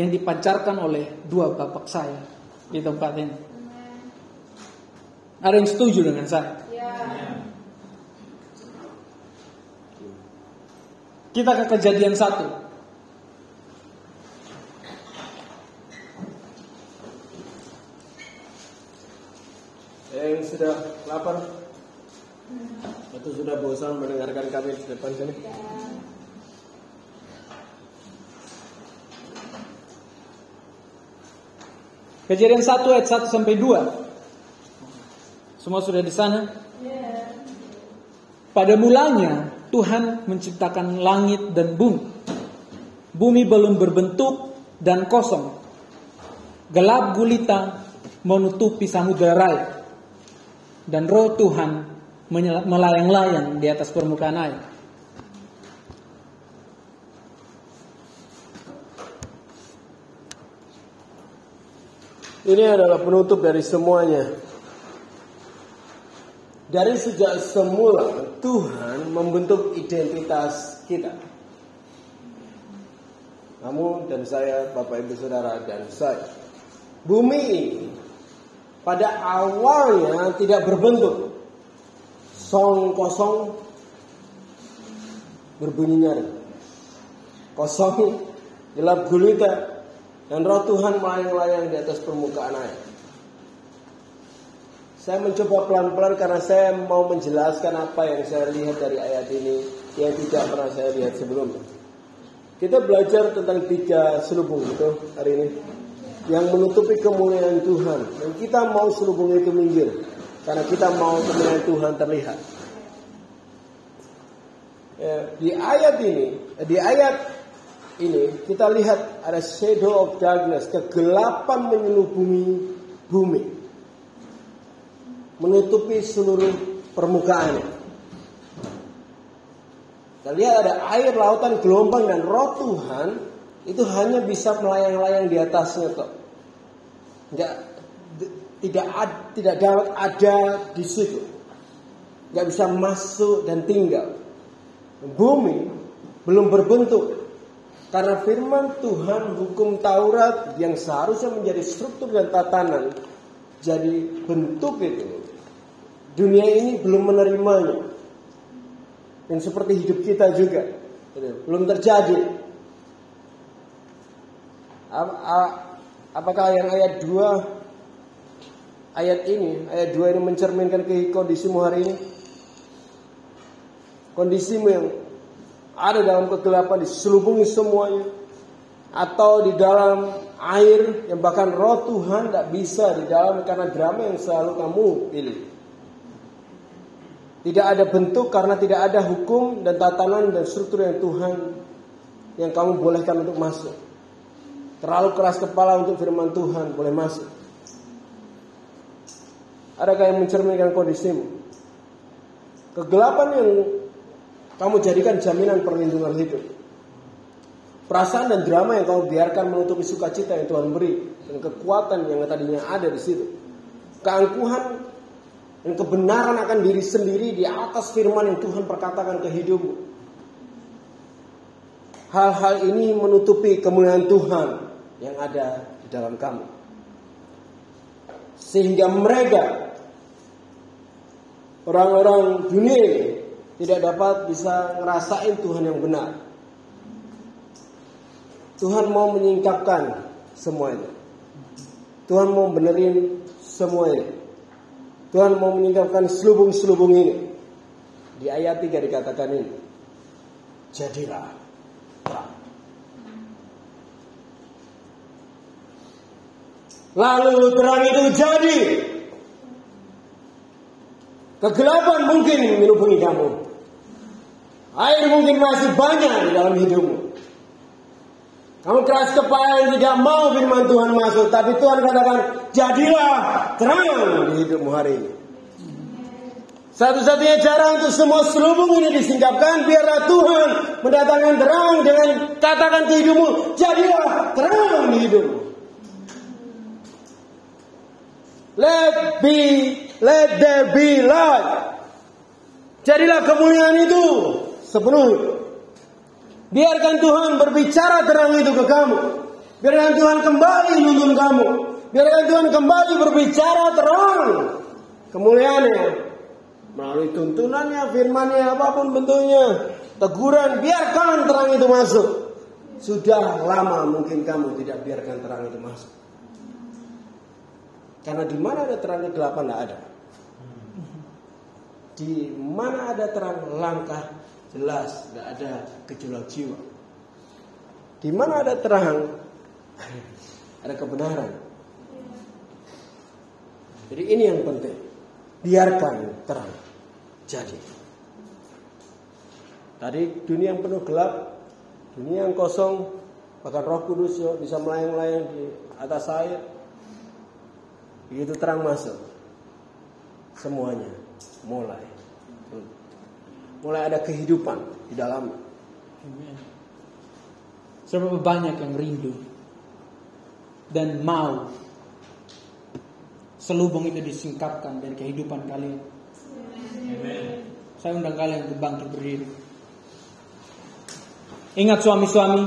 yang dipancarkan oleh dua bapak saya di tempat ini. Ada yang setuju dengan saya? Kita ke kejadian satu. yang sudah lapar atau sudah bosan mendengarkan kami di depan sini? Kejadian 1 ayat 1 sampai 2. Semua sudah di sana? Pada mulanya Tuhan menciptakan langit dan bumi. Bumi belum berbentuk dan kosong. Gelap gulita menutupi samudera raya dan roh Tuhan melayang-layang di atas permukaan air. Ini adalah penutup dari semuanya. Dari sejak semula Tuhan membentuk identitas kita. Kamu dan saya, Bapak Ibu Saudara dan saya. Bumi ini pada awalnya tidak berbentuk. Song kosong berbunyi nyaring. Kosong, gelap gulita, dan roh Tuhan melayang-layang di atas permukaan air. Saya mencoba pelan-pelan karena saya mau menjelaskan apa yang saya lihat dari ayat ini yang tidak pernah saya lihat sebelumnya. Kita belajar tentang tiga selubung itu hari ini yang menutupi kemuliaan Tuhan. Dan kita mau selubung itu minggir. Karena kita mau kemuliaan Tuhan terlihat. Ya, di ayat ini, di ayat ini kita lihat ada shadow of darkness, kegelapan menyelubungi bumi. Menutupi seluruh permukaannya. Kita lihat ada air, lautan, gelombang dan roh Tuhan itu hanya bisa melayang-layang di atasnya kok. Tidak ad, tidak dapat ada di situ. Nggak bisa masuk dan tinggal. Bumi belum berbentuk. Karena firman Tuhan hukum Taurat yang seharusnya menjadi struktur dan tatanan jadi bentuk itu. Dunia ini belum menerimanya. Dan seperti hidup kita juga. Belum terjadi. Apakah yang ayat 2 ayat ini, ayat 2 ini mencerminkan kondisimu hari ini? Kondisimu yang ada dalam kegelapan diselubungi semuanya atau di dalam air yang bahkan roh Tuhan tidak bisa di dalam karena drama yang selalu kamu pilih. Tidak ada bentuk karena tidak ada hukum dan tatanan dan struktur yang Tuhan yang kamu bolehkan untuk masuk. Terlalu keras kepala untuk firman Tuhan boleh masuk. Adakah yang mencerminkan kondisimu? Kegelapan yang kamu jadikan jaminan perlindungan hidup. Perasaan dan drama yang kamu biarkan menutupi sukacita yang Tuhan beri dan kekuatan yang tadinya ada di situ. Keangkuhan dan kebenaran akan diri sendiri di atas firman yang Tuhan perkatakan ke hidupmu. Hal-hal ini menutupi kemuliaan Tuhan yang ada di dalam kamu. Sehingga mereka orang-orang dunia tidak dapat bisa ngerasain Tuhan yang benar. Tuhan mau menyingkapkan semuanya. Tuhan mau benerin semuanya. Tuhan mau menyingkapkan selubung-selubung ini. Di ayat 3 dikatakan ini. Jadilah terang. Lalu terang itu jadi. Kegelapan mungkin menubuhi kamu. Air mungkin masih banyak di dalam hidupmu. Kamu keras kepala yang tidak mau firman Tuhan masuk. Tapi Tuhan katakan, jadilah terang di hidupmu hari ini. Satu-satunya cara untuk semua selubung ini disingkapkan, biarlah Tuhan mendatangkan terang dengan katakan ke hidupmu, jadilah terang di hidupmu. Let be, let there be light. Jadilah kemuliaan itu sepenuhnya. Biarkan Tuhan berbicara terang itu ke kamu. Biarkan Tuhan kembali menuntun kamu. Biarkan Tuhan kembali berbicara terang. Kemuliaannya. Melalui tuntunannya, firmannya, apa pun bentuknya. Teguran, biarkan terang itu masuk. Sudah lama mungkin kamu tidak biarkan terang itu masuk. Karena di mana ada terang kegelapan tidak ada. Di mana ada terang langkah jelas tidak ada gejolak jiwa. Di mana ada terang, ada kebenaran. Jadi ini yang penting. Biarkan terang jadi. Tadi dunia yang penuh gelap, dunia yang kosong, bahkan Roh Kudus bisa melayang-layang di atas air. Begitu terang masuk, semuanya mulai mulai ada kehidupan di dalam. Seberapa banyak yang rindu dan mau selubung itu disingkapkan dari kehidupan kalian. Amen. Saya undang kalian untuk bangkit berdiri. Ingat suami-suami,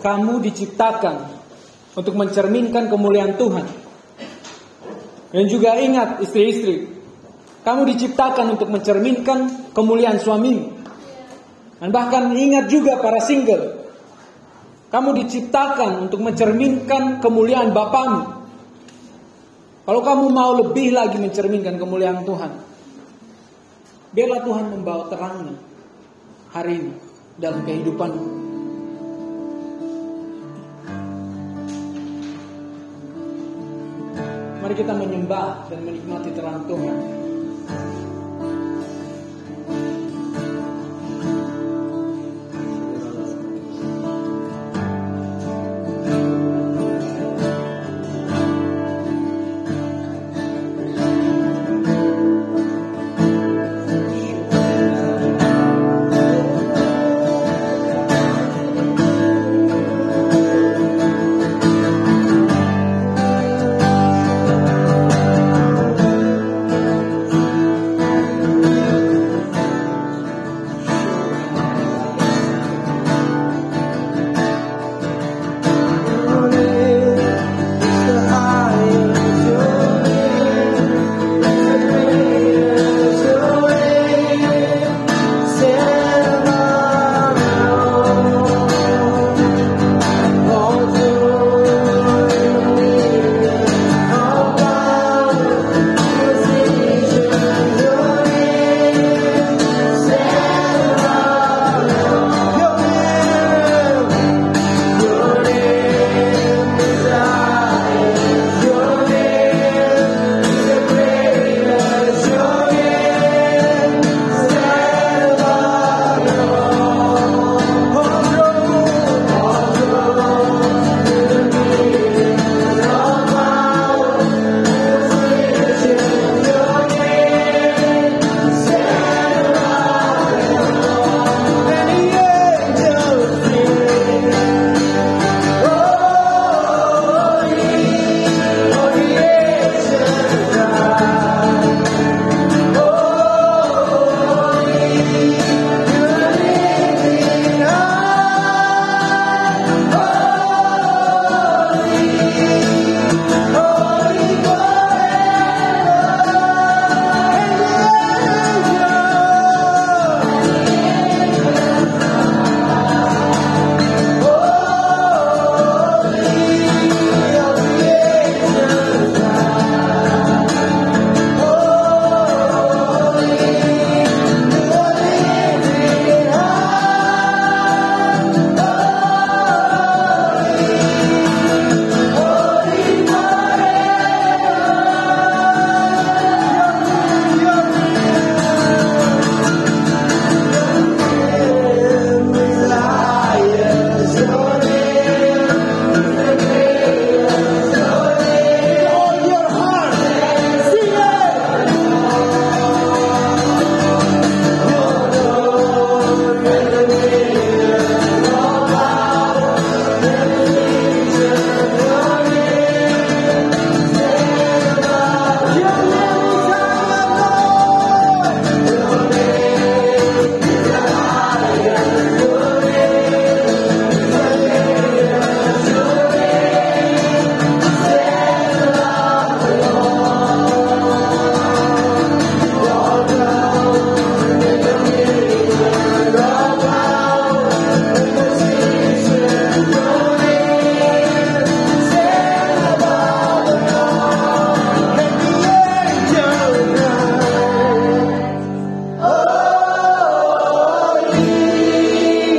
kamu diciptakan untuk mencerminkan kemuliaan Tuhan. Dan juga ingat istri-istri, kamu diciptakan untuk mencerminkan kemuliaan suamimu. Dan bahkan ingat juga para single. Kamu diciptakan untuk mencerminkan kemuliaan Bapamu. Kalau kamu mau lebih lagi mencerminkan kemuliaan Tuhan. Biarlah Tuhan membawa terangnya hari ini dalam kehidupanmu. Mari kita menyembah dan menikmati terang Tuhan. Thank you.